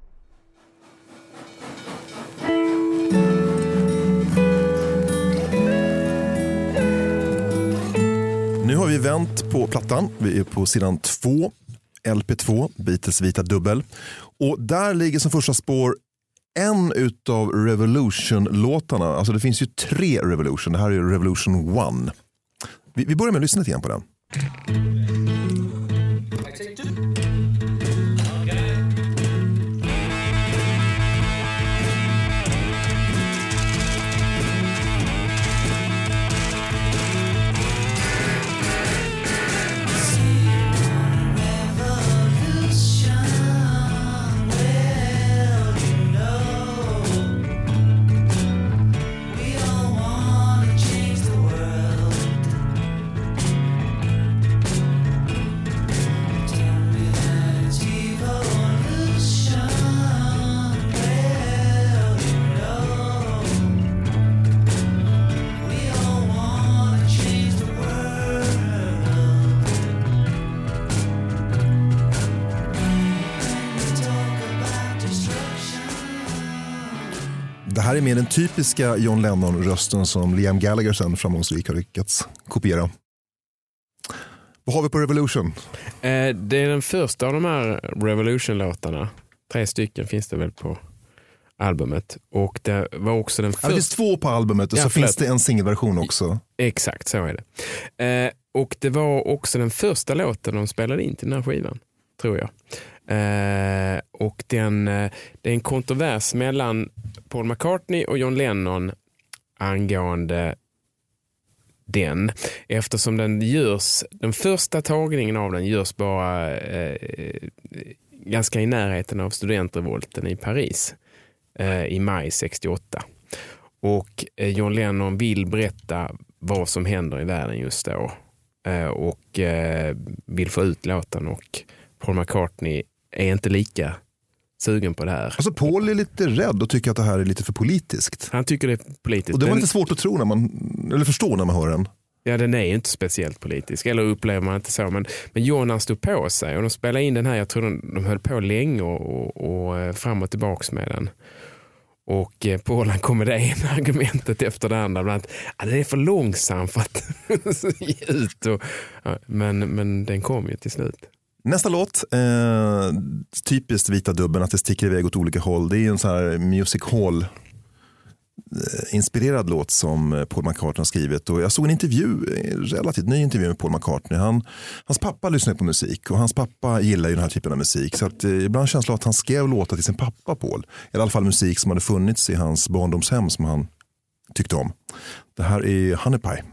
Nu har vi vänt på plattan. Vi är på sidan 2, LP2, Beatles vita dubbel. Och där ligger som första spår en utav Revolution-låtarna. Alltså det finns ju tre Revolution. Det här är Revolution 1. Vi, vi börjar med att lyssna lite grann på den. Det mer den typiska John Lennon-rösten som Liam Gallagher sen framgångsrikt har lyckats kopiera. Vad har vi på Revolution? Eh, det är den första av de här Revolution-låtarna. Tre stycken finns det väl på albumet. Och det var också den Ja, det finns första... två på albumet och Ja, så finns det en singelversion också. Exakt, så är det. Eh, och det var också den första låten de spelade in till den här skivan, tror jag. Eh, och den, eh, det är en kontrovers mellan Paul McCartney och John Lennon angående den eftersom den görs, den första tagningen av den görs bara eh, ganska i närheten av studentrevolten i Paris eh, i maj 68. Och eh, John Lennon vill berätta vad som händer i världen just då eh, och eh, vill få ut låten och Paul McCartney är inte lika sugen på det här. Alltså Paul är lite rädd och tycker att det här är lite för politiskt. Han tycker det är politiskt. Och det var Den- lite svårt att tro när man, eller förstå när man hör den. Ja, den är ju inte speciellt politisk, eller upplever man inte så. Men, men John han stod på sig och de spelade in den här, jag tror de, de höll på länge och, och, och eh, fram och tillbaks med den. Och eh, Paul han kom med det ena argumentet efter det andra. Bland annat, ah, den är för långsam för att ge ut. Och, ja, men, men den kom ju till slut. Nästa låt, eh, typiskt vita dubben, att det sticker iväg åt olika håll. Det är en sån här music hall-inspirerad eh, låt som eh, Paul McCartney har skrivit. Och jag såg en intervju, en relativt ny intervju med Paul McCartney. Han, hans pappa lyssnade på musik och hans pappa gillar ju den här typen av musik. Så att, eh, ibland känns det att han skrev låtar till sin pappa Paul. I alla fall musik som hade funnits i hans barndomshem som han tyckte om. Det här är Honey Pie.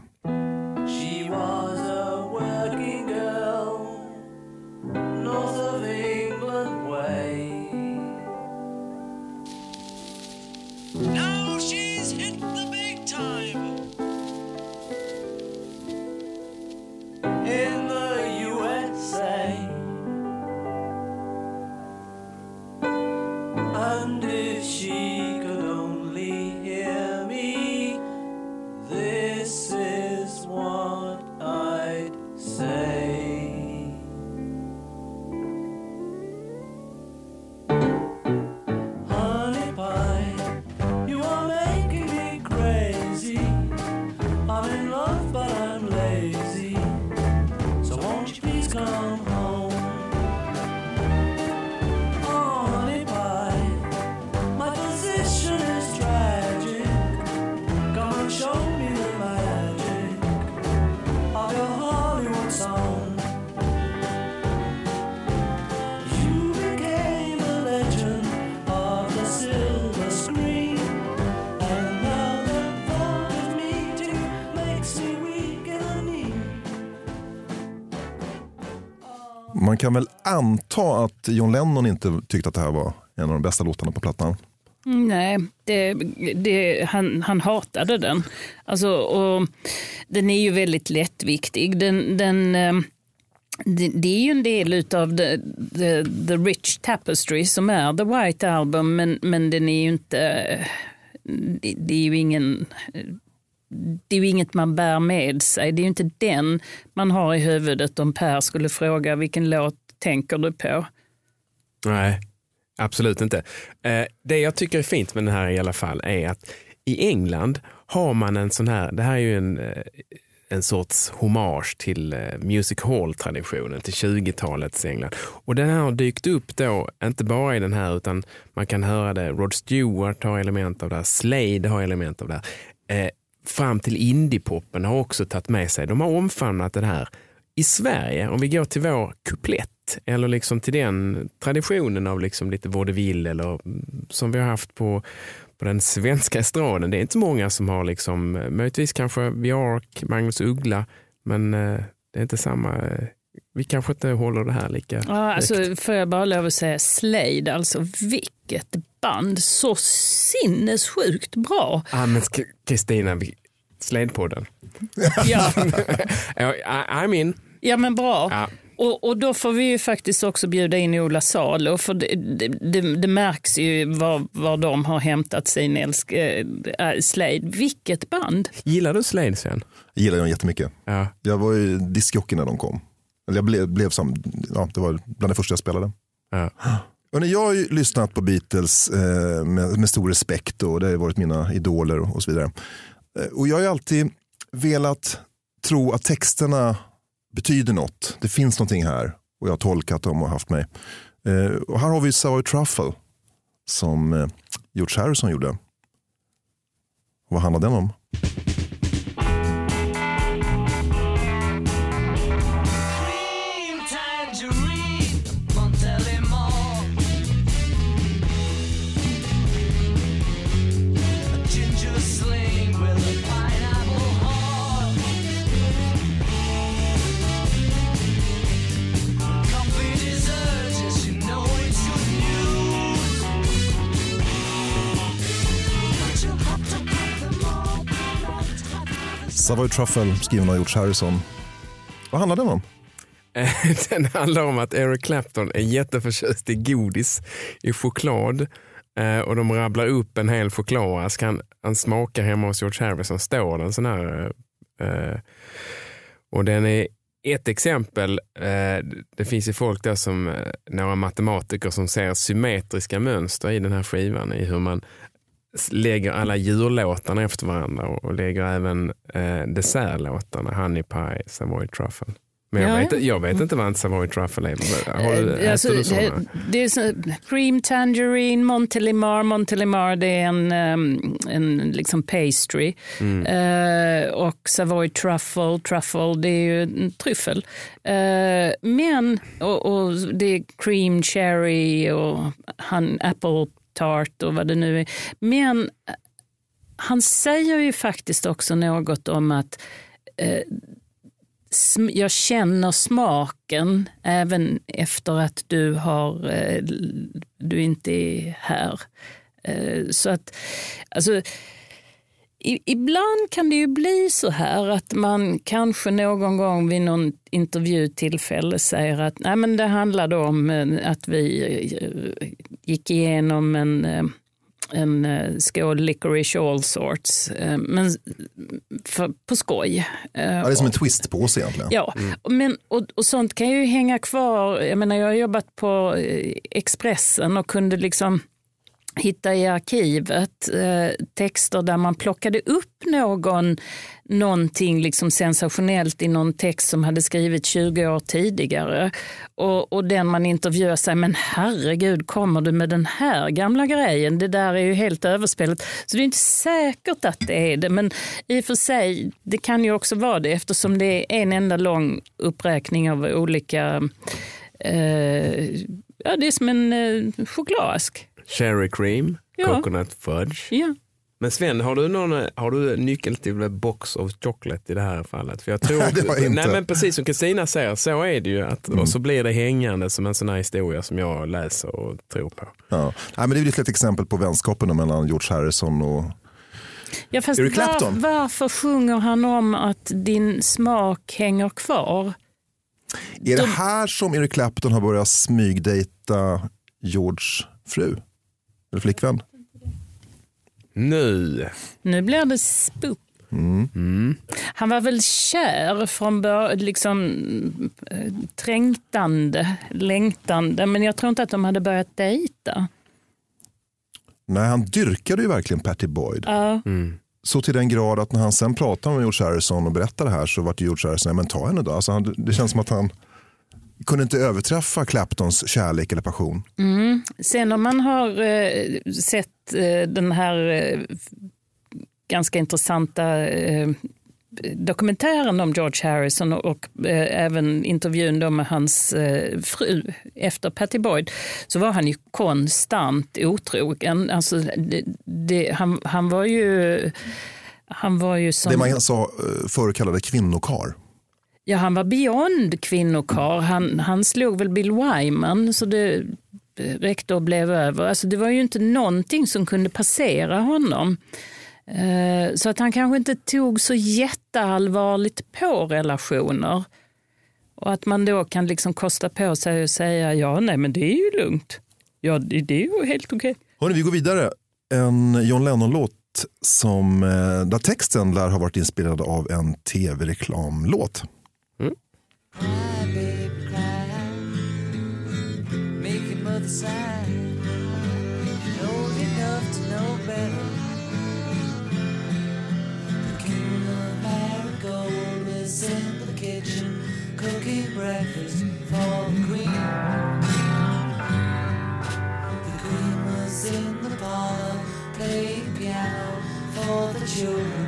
Man kan väl anta att John Lennon inte tyckte att det här var en av de bästa låtarna på plattan. Mm, nej, det, det, han, han hatade den. Alltså, och den är ju väldigt lättviktig. Den, den, eh, det, det är ju en del av the, the, the Rich Tapestry som är The White Album, men, men den är ju inte... Det, det är ju ingen... Det är ju inget man bär med sig. Det är ju inte den man har i huvudet om Per skulle fråga vilken låt tänker du på? Nej, absolut inte. Eh, det jag tycker är fint med den här i alla fall är att i England har man en sån här, det här är ju en, eh, en sorts hommage till eh, Music Hall-traditionen, till 20-talets England. Och den här har dykt upp då, inte bara i den här, utan man kan höra det, Rod Stewart har element av det här, Slade har element av det här. Fram till indiepoppen har också tagit med sig, de har omfamnat det här. I Sverige, om vi går till vår kuplett, eller liksom till den traditionen av liksom lite vaudeville eller mm, som vi har haft på, på den svenska estraden. Det är inte många som har, liksom, eh, möjligtvis kanske Björk, Magnus Uggla, men eh, det är inte samma. Eh, eh, Vi kanske inte håller det här lika Ja, alltså, får jag bara lov att säga Slade, alltså vilket band. Så sinnessjukt bra. Ah, men Kristina, vi- Sledpodden. Ja, Ja, I'm in. ja men bra. Ja. Och, och då får vi ju faktiskt också bjuda in Ola Salo, för det, det, det, det märks ju var, var de har hämtat sin älsk, äh, Slade. Vilket band! Gillar du Slade Sven? Jag gillar dem jättemycket. Ja. Jag var ju diskjockey när de kom. Eller jag blev, blev som, ja, det var bland det första jag spelade. Ja. Hörrni, jag har ju lyssnat på Beatles eh, med, med stor respekt och det har varit mina idoler och så vidare. Eh, och jag har alltid velat tro att texterna betyder något. Det finns någonting här och jag har tolkat dem och haft mig. Eh, och här har vi Sour Truffle som eh, George Harrison gjorde. Vad handlar den om? Savoy Truffle skriven av George Harrison. Vad handlar den om? Den handlar om att Eric Clapton är jätteförtjust i godis, i choklad. Eh, och de rabblar upp en hel chokladask. Han, han smakar hemma hos George Harrison. Står det en sån här. Eh, och den är ett exempel. Eh, det finns ju folk där som, några matematiker som ser symmetriska mönster i den här skivan. I hur man lägger alla djurlåtarna efter varandra och lägger även eh, dessertlåtarna. Honey Pie, Savoy Truffle. Men jag, Ja, vet, ja. jag vet inte vad en Savoy Truffle är. Har du, Eh, alltså, du såna? det, det är så, cream tangerine, Montelimar. Montelimar det är en, um, en liksom pastry. Mm. Eh, och Savoy truffle, truffle det är ju en tryffel. Eh, men, och, och det är cream cherry och han, apple tart och vad det nu är. Men eh, han säger ju faktiskt också något om att eh, jag känner smaken även efter att du, har, eh, du inte är här. Eh, Så att, alltså, i, ibland kan det ju bli så här att man kanske någon gång vid någon intervjutillfälle säger att Nej, men det handlade om eh, att vi eh, gick igenom en eh, en eh, skål licorice all sorts, eh, men för, på skoj. Ja, det är som en twistpåse egentligen. Ja, men, och, och sånt kan ju hänga kvar. Jag menar, jag har jobbat på Expressen och kunde liksom hitta i arkivet eh, texter där man plockade upp någon, någonting liksom sensationellt i någon text som hade skrivits 20 år tidigare. Och, och den man intervjuar säger, men herregud, kommer du med den här gamla grejen? Det där är ju helt överspelat. Så det är inte säkert att det är det, men i och för sig, det kan ju också vara det eftersom det är en enda lång uppräkning av olika eh, Ja, det är som en eh, chokladask. Cherry cream, Ja. coconut fudge. Ja. Men Sven, har du, någon, har du nyckel till box of chocolate i det här fallet? För jag tror, Det har jag inte. Nej, men precis som Kristina säger, så är det ju. Att, Och så blir det hängande som en sån här historia som jag läser och tror på. Ja. Nej, men det är väl ett exempel på vänskapen mellan George Harrison och Ja, fast Eric Clapton. Var, varför sjunger han om att din smak hänger kvar? Är det här som Eric Clapton har börjat smygdejta George fru? Eller flickvän? Nu. Nu blir det spook. Han var väl kär från början, liksom eh, trängtande, längtande, men jag tror inte att de hade börjat dejta. Nej, han dyrkade ju verkligen Patty Boyd. Ja, Så till den grad att när han sen pratade med George Harrison och berättade det här så var det George Harrison, "Nej, men ta henne då. Alltså han, det känns som att han kunde inte överträffa Claptons kärlek eller passion. Sen om man har eh, sett eh, den här eh, ganska intressanta eh, dokumentären om George Harrison och, och eh, även intervjun då med hans eh, fru efter Patty Boyd så var han ju konstant otrogen. Alltså, det, det, han, han var ju... Han var ju som... Det man sa, eh, förr kallade kvinnokar. Ja, han var beyond kvinnokar. Han, han slog väl Bill Wyman så det eh, räckte och blev över. Alltså, det var ju inte någonting som kunde passera honom. Eh, så att han kanske inte tog så jätteallvarligt på relationer. Och att man då kan liksom kosta på sig och säga ja, nej men det är ju lugnt. Ja, det, det är ju helt okej. Hörrni, vi går vidare. En John Lennon-låt som, eh, där texten lär ha varit inspirerad av en tv-reklamlåt. Making mother sigh. She's old enough to know better. The king of is in the kitchen cooking breakfast for the queen. The queen was in the parlor playing piano for the children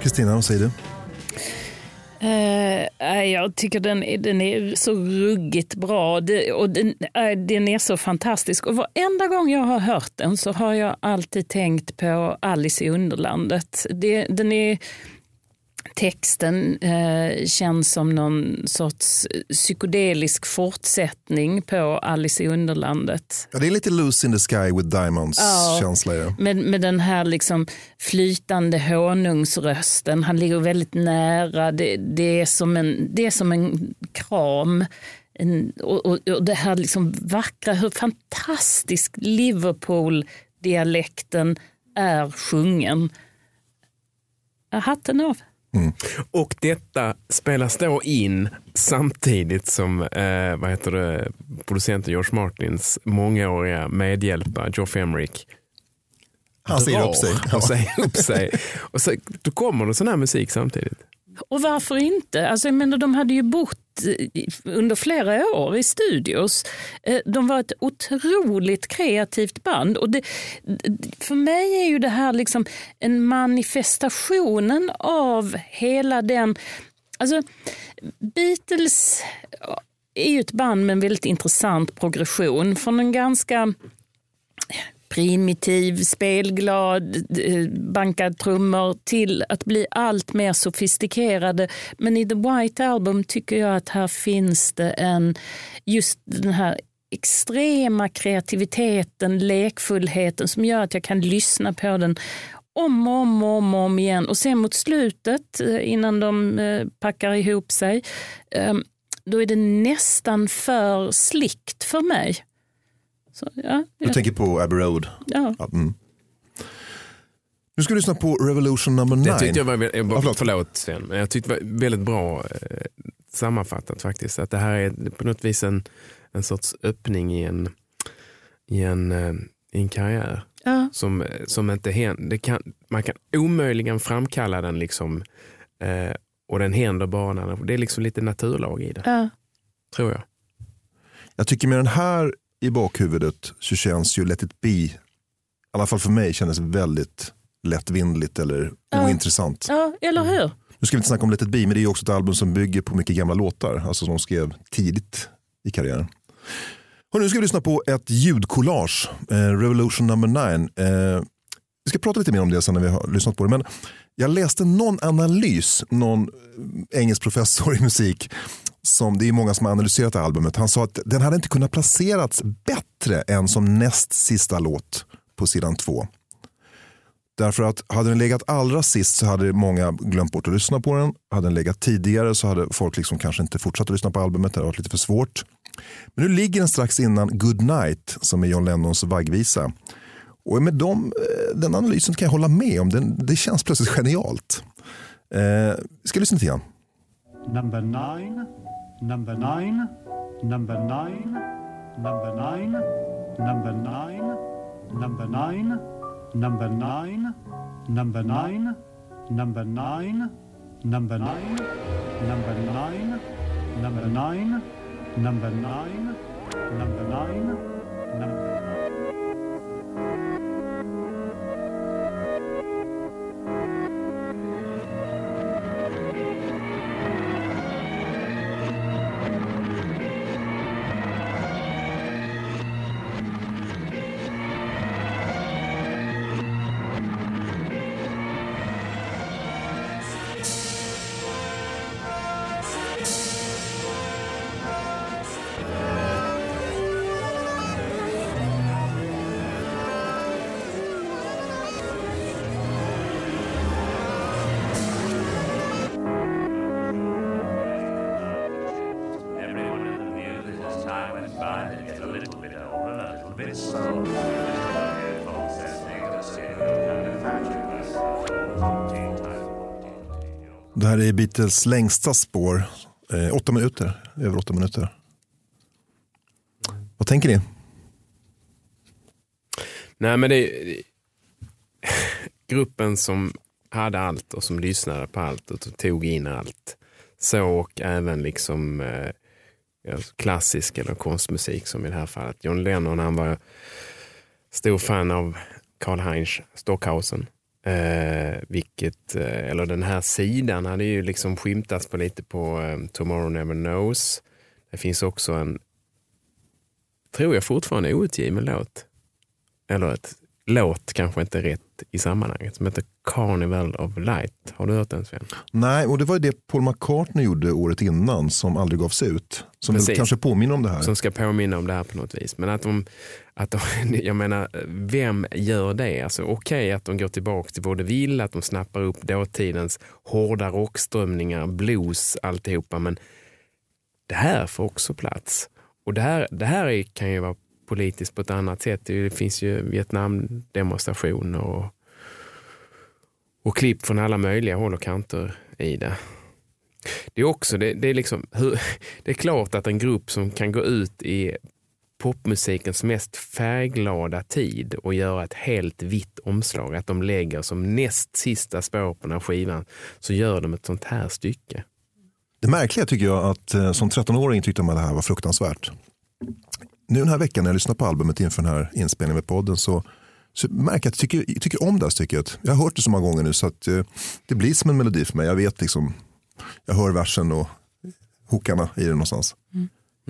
Kristina, vad säger du? Eh, Jag tycker den, är- den är så ruggigt bra det, och den, äh, den är så fantastisk. Och varenda gång jag har hört den så har jag alltid tänkt på Alice i Underlandet. Det, den är, texten eh, känns som någon sorts psykedelisk fortsättning på Alice i Underlandet. Ja, det är lite loose in the sky with diamonds Ja. Med, med den här liksom flytande honungsrösten. Han ligger väldigt nära. Det, det, är, som en, det är som en kram. En, och, och, och det här liksom vackra, hur fantastisk Liverpool-dialekten är sjungen. Hatten av. Och detta spelas då in samtidigt som eh, vad heter det, producenten George Martins mångåriga medhjälpare Geoff Emerick Han säger upp sig. och säger upp sig. Och så, då kommer det sån här musik samtidigt. Och varför inte? Alltså, jag menar, de hade ju bott Eh, under flera år i studios. Eh, de var ett otroligt kreativt band. Och det, för mig är ju det här liksom en manifestationen av hela den... Alltså, Beatles eh, är ju ett band med en väldigt intressant progression. Från en ganska primitiv, spelglad, eh, bankad trummor till att bli allt mer sofistikerade. Men i The White Album tycker jag att här finns det en, just den här extrema kreativiteten, lekfullheten som gör att jag kan lyssna på den om och om och om, om igen. Och sen mot slutet, eh, innan de eh, packar ihop sig, då är det nästan för slickt för mig. Så, ja, Du tänker på Abbey Road. ja. Ja, mm. Nu ska du lyssna på Revolution number Det nine. tyckte jag var, Ja, bara- förlåt. förlåt Sven, men jag tyckte det var väldigt bra eh, sammanfattat faktiskt. Att det här är på något vis en, en sorts öppning i en, i en, eh, i en karriär. Ja. Som, som inte händer. Det kan, man kan omöjligen framkalla den liksom eh, och den händer bara när den, det är liksom lite naturlag i det, Ja. tror jag. Jag tycker med den här i bakhuvudet så känns ju Let it be, i alla fall för mig, kändes väldigt lättvindligt eller Ja. ointressant. ja, eller hur? Nu ska vi inte snacka om Let it be, men det är också ett album som bygger på mycket gamla låtar, alltså som de skrev tidigt i karriären. Och nu ska vi lyssna på ett ljudkollage, eh, Revolution number nine. Eh, vi ska prata lite mer om det sen när vi har lyssnat på det. Men jag läste någon analys, någon engelsk professor i musik, som det är många som har analyserat det albumet. Han sa att den hade inte kunnat placerats bättre än som näst sista låt på sidan två. Därför att hade den legat allra sist så hade många glömt bort att lyssna på den. Hade den legat tidigare så hade folk liksom kanske inte fortsatt att lyssna på albumet. Det hade varit lite för svårt. Men nu ligger den strax innan Good Night som är John Lennons vaggvisa. Och med dem, eh, den analysen kan jag hålla med om. Den, det känns plötsligt genialt. Eh, vi ska lyssna lite grann. Number nine, number nine, number nine, number nine, number nine, number nine, number nine, number nine, number nine, number nine, number nine, number nine, number nine, number nine, number här är Beatles längsta spår. Eh, åtta minuter, över åtta minuter. Vad tänker ni? Nej men det gruppen som hade allt och som lyssnade på allt och tog in allt. Så och även liksom eh, klassisk eller konstmusik som i det här fallet. John Lennon han var stor fan av Karl-Heinz Stockhausen. Eh, vilket, eh, eller den här sidan hade ju liksom skymtats på lite på eh, Tomorrow Never Knows. Det finns också en, tror jag fortfarande outgiven låt. Eller ett låt kanske inte rätt i sammanhanget, som heter Carnival of Light. Har du hört den Sven? Nej, och det var ju det Paul McCartney gjorde året innan som aldrig gavs ut. Som Precis. kanske påminner om det här. Som ska påminna om det här på något vis. Men att de, att de jag menar, vem gör det? Alltså, Okej att de går tillbaka till vaudeville, att de snappar upp dåtidens hårda rockströmningar, blues, alltihopa. Men det här får också plats. Och det här, det här är, kan ju vara politiskt på ett annat sätt. Det finns ju Vietnamdemonstrationer och, och klipp från alla möjliga håll och kanter i det. Det är också, det, det, är liksom, hur, det är klart att en grupp som kan gå ut i popmusikens mest färgglada tid och göra ett helt vitt omslag, att de lägger som näst sista spår på den här skivan, så gör de ett sånt här stycke. Det märkliga tycker jag att eh, som 13-åring tyckte man det här var fruktansvärt. Nu den här veckan när jag lyssnar på albumet inför den här inspelningen med podden så, så märker jag att jag tycker, jag tycker om det här stycket. Jag har hört det så många gånger nu så att eh, det blir som en melodi för mig. Jag vet liksom, jag hör versen och hookarna i den någonstans.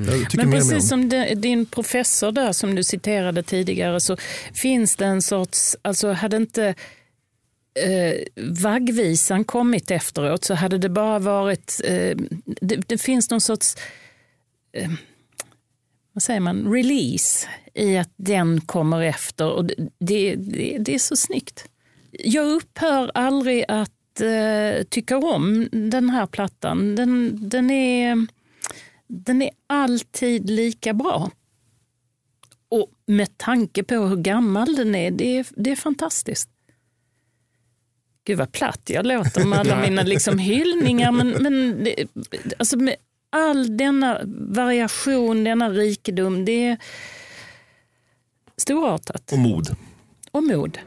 Tycker Men precis som din professor där som du citerade tidigare så finns det en sorts, alltså hade inte eh, vaggvisan kommit efteråt så hade det bara varit, eh, det, det finns någon sorts, eh, vad säger man, release i att den kommer efter och det, det, det, är så snyggt. Jag upphör aldrig att eh, tycka om den här plattan. Den, den är den är alltid lika bra. Och med tanke på hur gammal den är, det är, det är fantastiskt. Gud vad platt jag låter med alla mina liksom hyllningar. Men, men det, alltså med all denna variation, denna rikedom, det är storartat. Och mod. Och mod.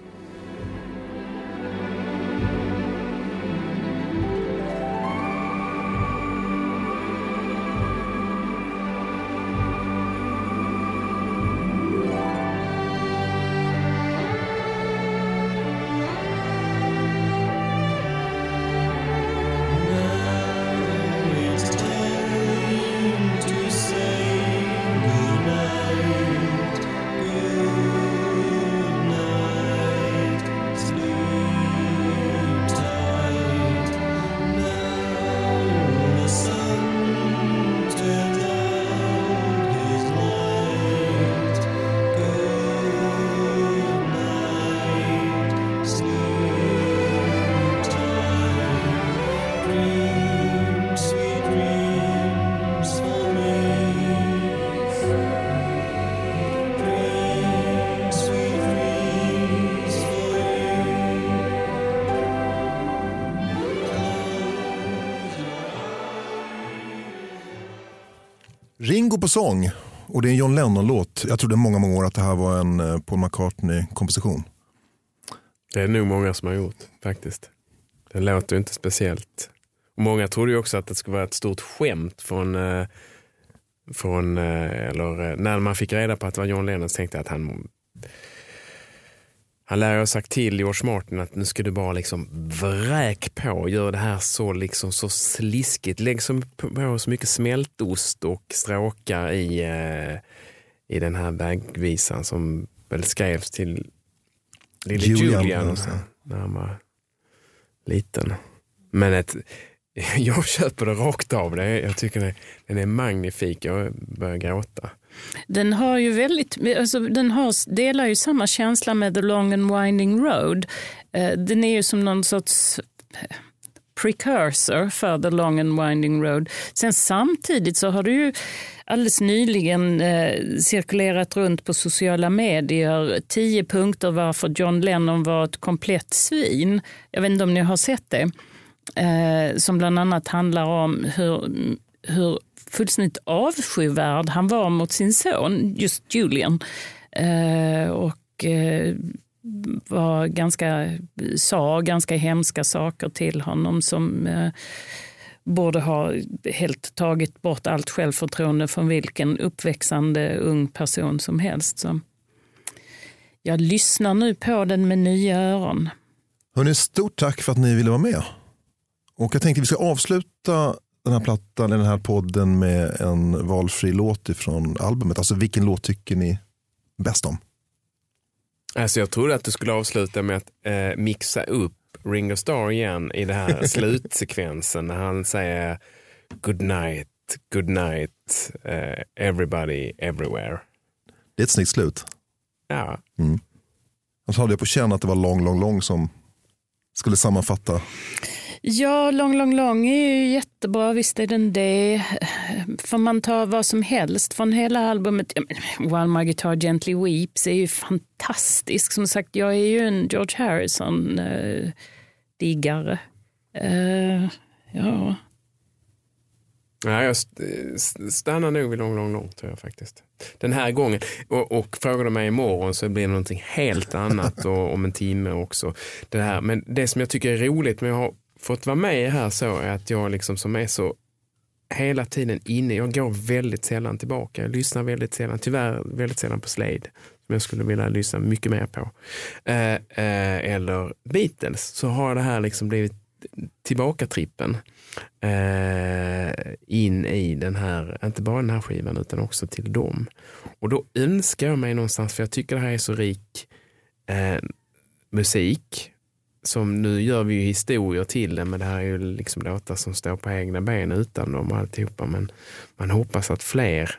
Ringo på sång. Och det är en John Lennon-låt. Jag trodde många, många år att det här var en eh, Paul McCartney-komposition. Det är nog många som har gjort faktiskt. Den låter ju inte speciellt. Och många trodde ju också att det skulle vara ett stort skämt från, eh, från eh, eller när man fick reda på att det var John Lennon så tänkte jag att han han lär ha sagt till George Martin att nu ska du bara liksom vräk på, gör det här så liksom så sliskigt. Lägg så, på så mycket smältost och stråkar i, eh, i den här vägvisan som väl skrevs till lille Julian. Julian, när han var liten. Men ett, jag köper det rakt av. Det. Jag tycker det, den är magnifik. Jag börjar gråta. Den har ju väldigt, alltså den har, delar ju samma känsla med The Long and Winding Road. Eh, den är ju som någon sorts eh, precursor för The Long and Winding Road. Sen samtidigt så har det ju alldeles nyligen eh, cirkulerat runt på sociala medier tio punkter varför John Lennon var ett komplett svin. Jag vet inte om ni har sett det. Eh, som bland annat handlar om hur, hur fullständigt avskyvärd han var mot sin son, just Julian. Eh, och eh, var ganska, sa ganska hemska saker till honom som eh, borde ha helt tagit bort allt självförtroende från vilken uppväxande ung person som helst. Så jag lyssnar nu på den med nya öron. Hörrni, stort tack för att ni ville vara med. Och jag tänkte vi ska avsluta den här plattan, eller den här podden med en valfri låt ifrån albumet. Alltså vilken låt tycker ni bäst om? Alltså jag trodde att du skulle avsluta med att eh, mixa upp Ringo Starr igen i den här slutsekvensen när han säger good night, good night, eh, everybody, everywhere. Det är ett snyggt slut. Ja, Annars hade jag på känn att det var lång, lång, lång som skulle sammanfatta. Ja, Lång, lång, lång är ju jättebra. Visst är den det. Får man ta vad som helst från hela albumet. Ja, men While My Guitar Gently Weeps är ju fantastisk. Som sagt, jag är ju en George Harrison-diggare. Uh, ja. Ja, jag stannar nog vid lång, lång, lång tror jag faktiskt. Den här gången. Och, och frågar du mig imorgon så blir det någonting helt annat och om en timme också. Det här. Men det som jag tycker är roligt med att ha fått vara med här så är att jag liksom som är så hela tiden inne. Jag går väldigt sällan tillbaka. Jag lyssnar väldigt sällan, tyvärr väldigt sällan på Slade som jag skulle vilja lyssna mycket mer på. Eh, eh, eller Beatles så har det här liksom blivit tillbaka-trippen eh, in i den här, inte bara den här skivan utan också till dem. Och då önskar jag mig någonstans, för jag tycker det här är så rik eh, musik, som nu gör vi ju historier till det, men det här är ju liksom låtar som står på egna ben utan dem och alltihopa. Men man hoppas att fler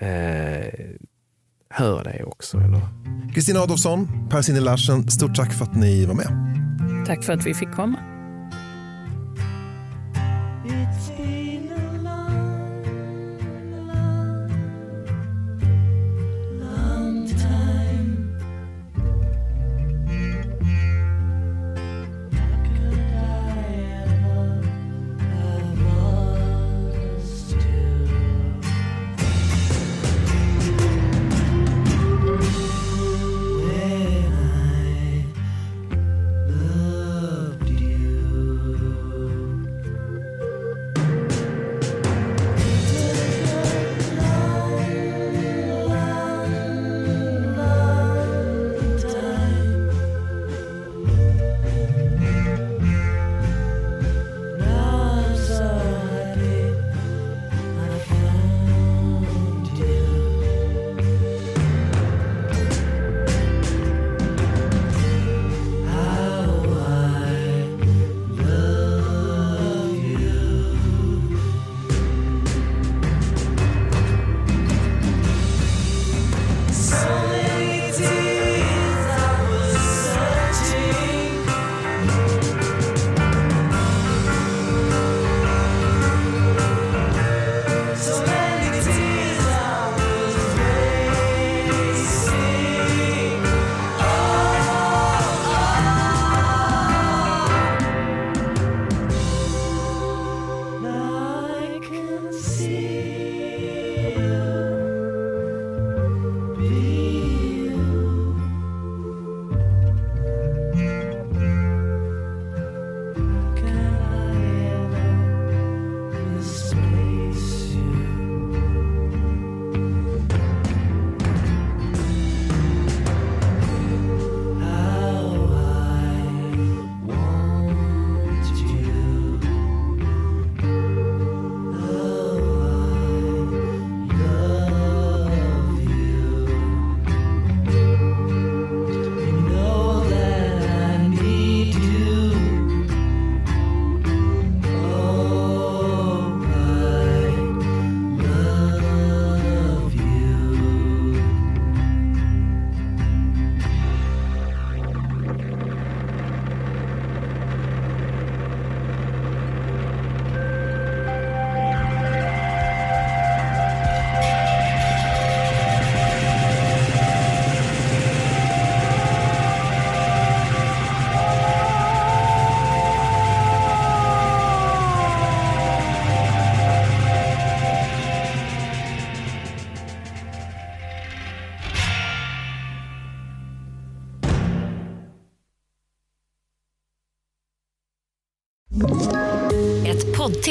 eh, hör det också. Kristina Adolfsson, Per Larsen, stort tack för att ni var med. Tack för att vi fick komma.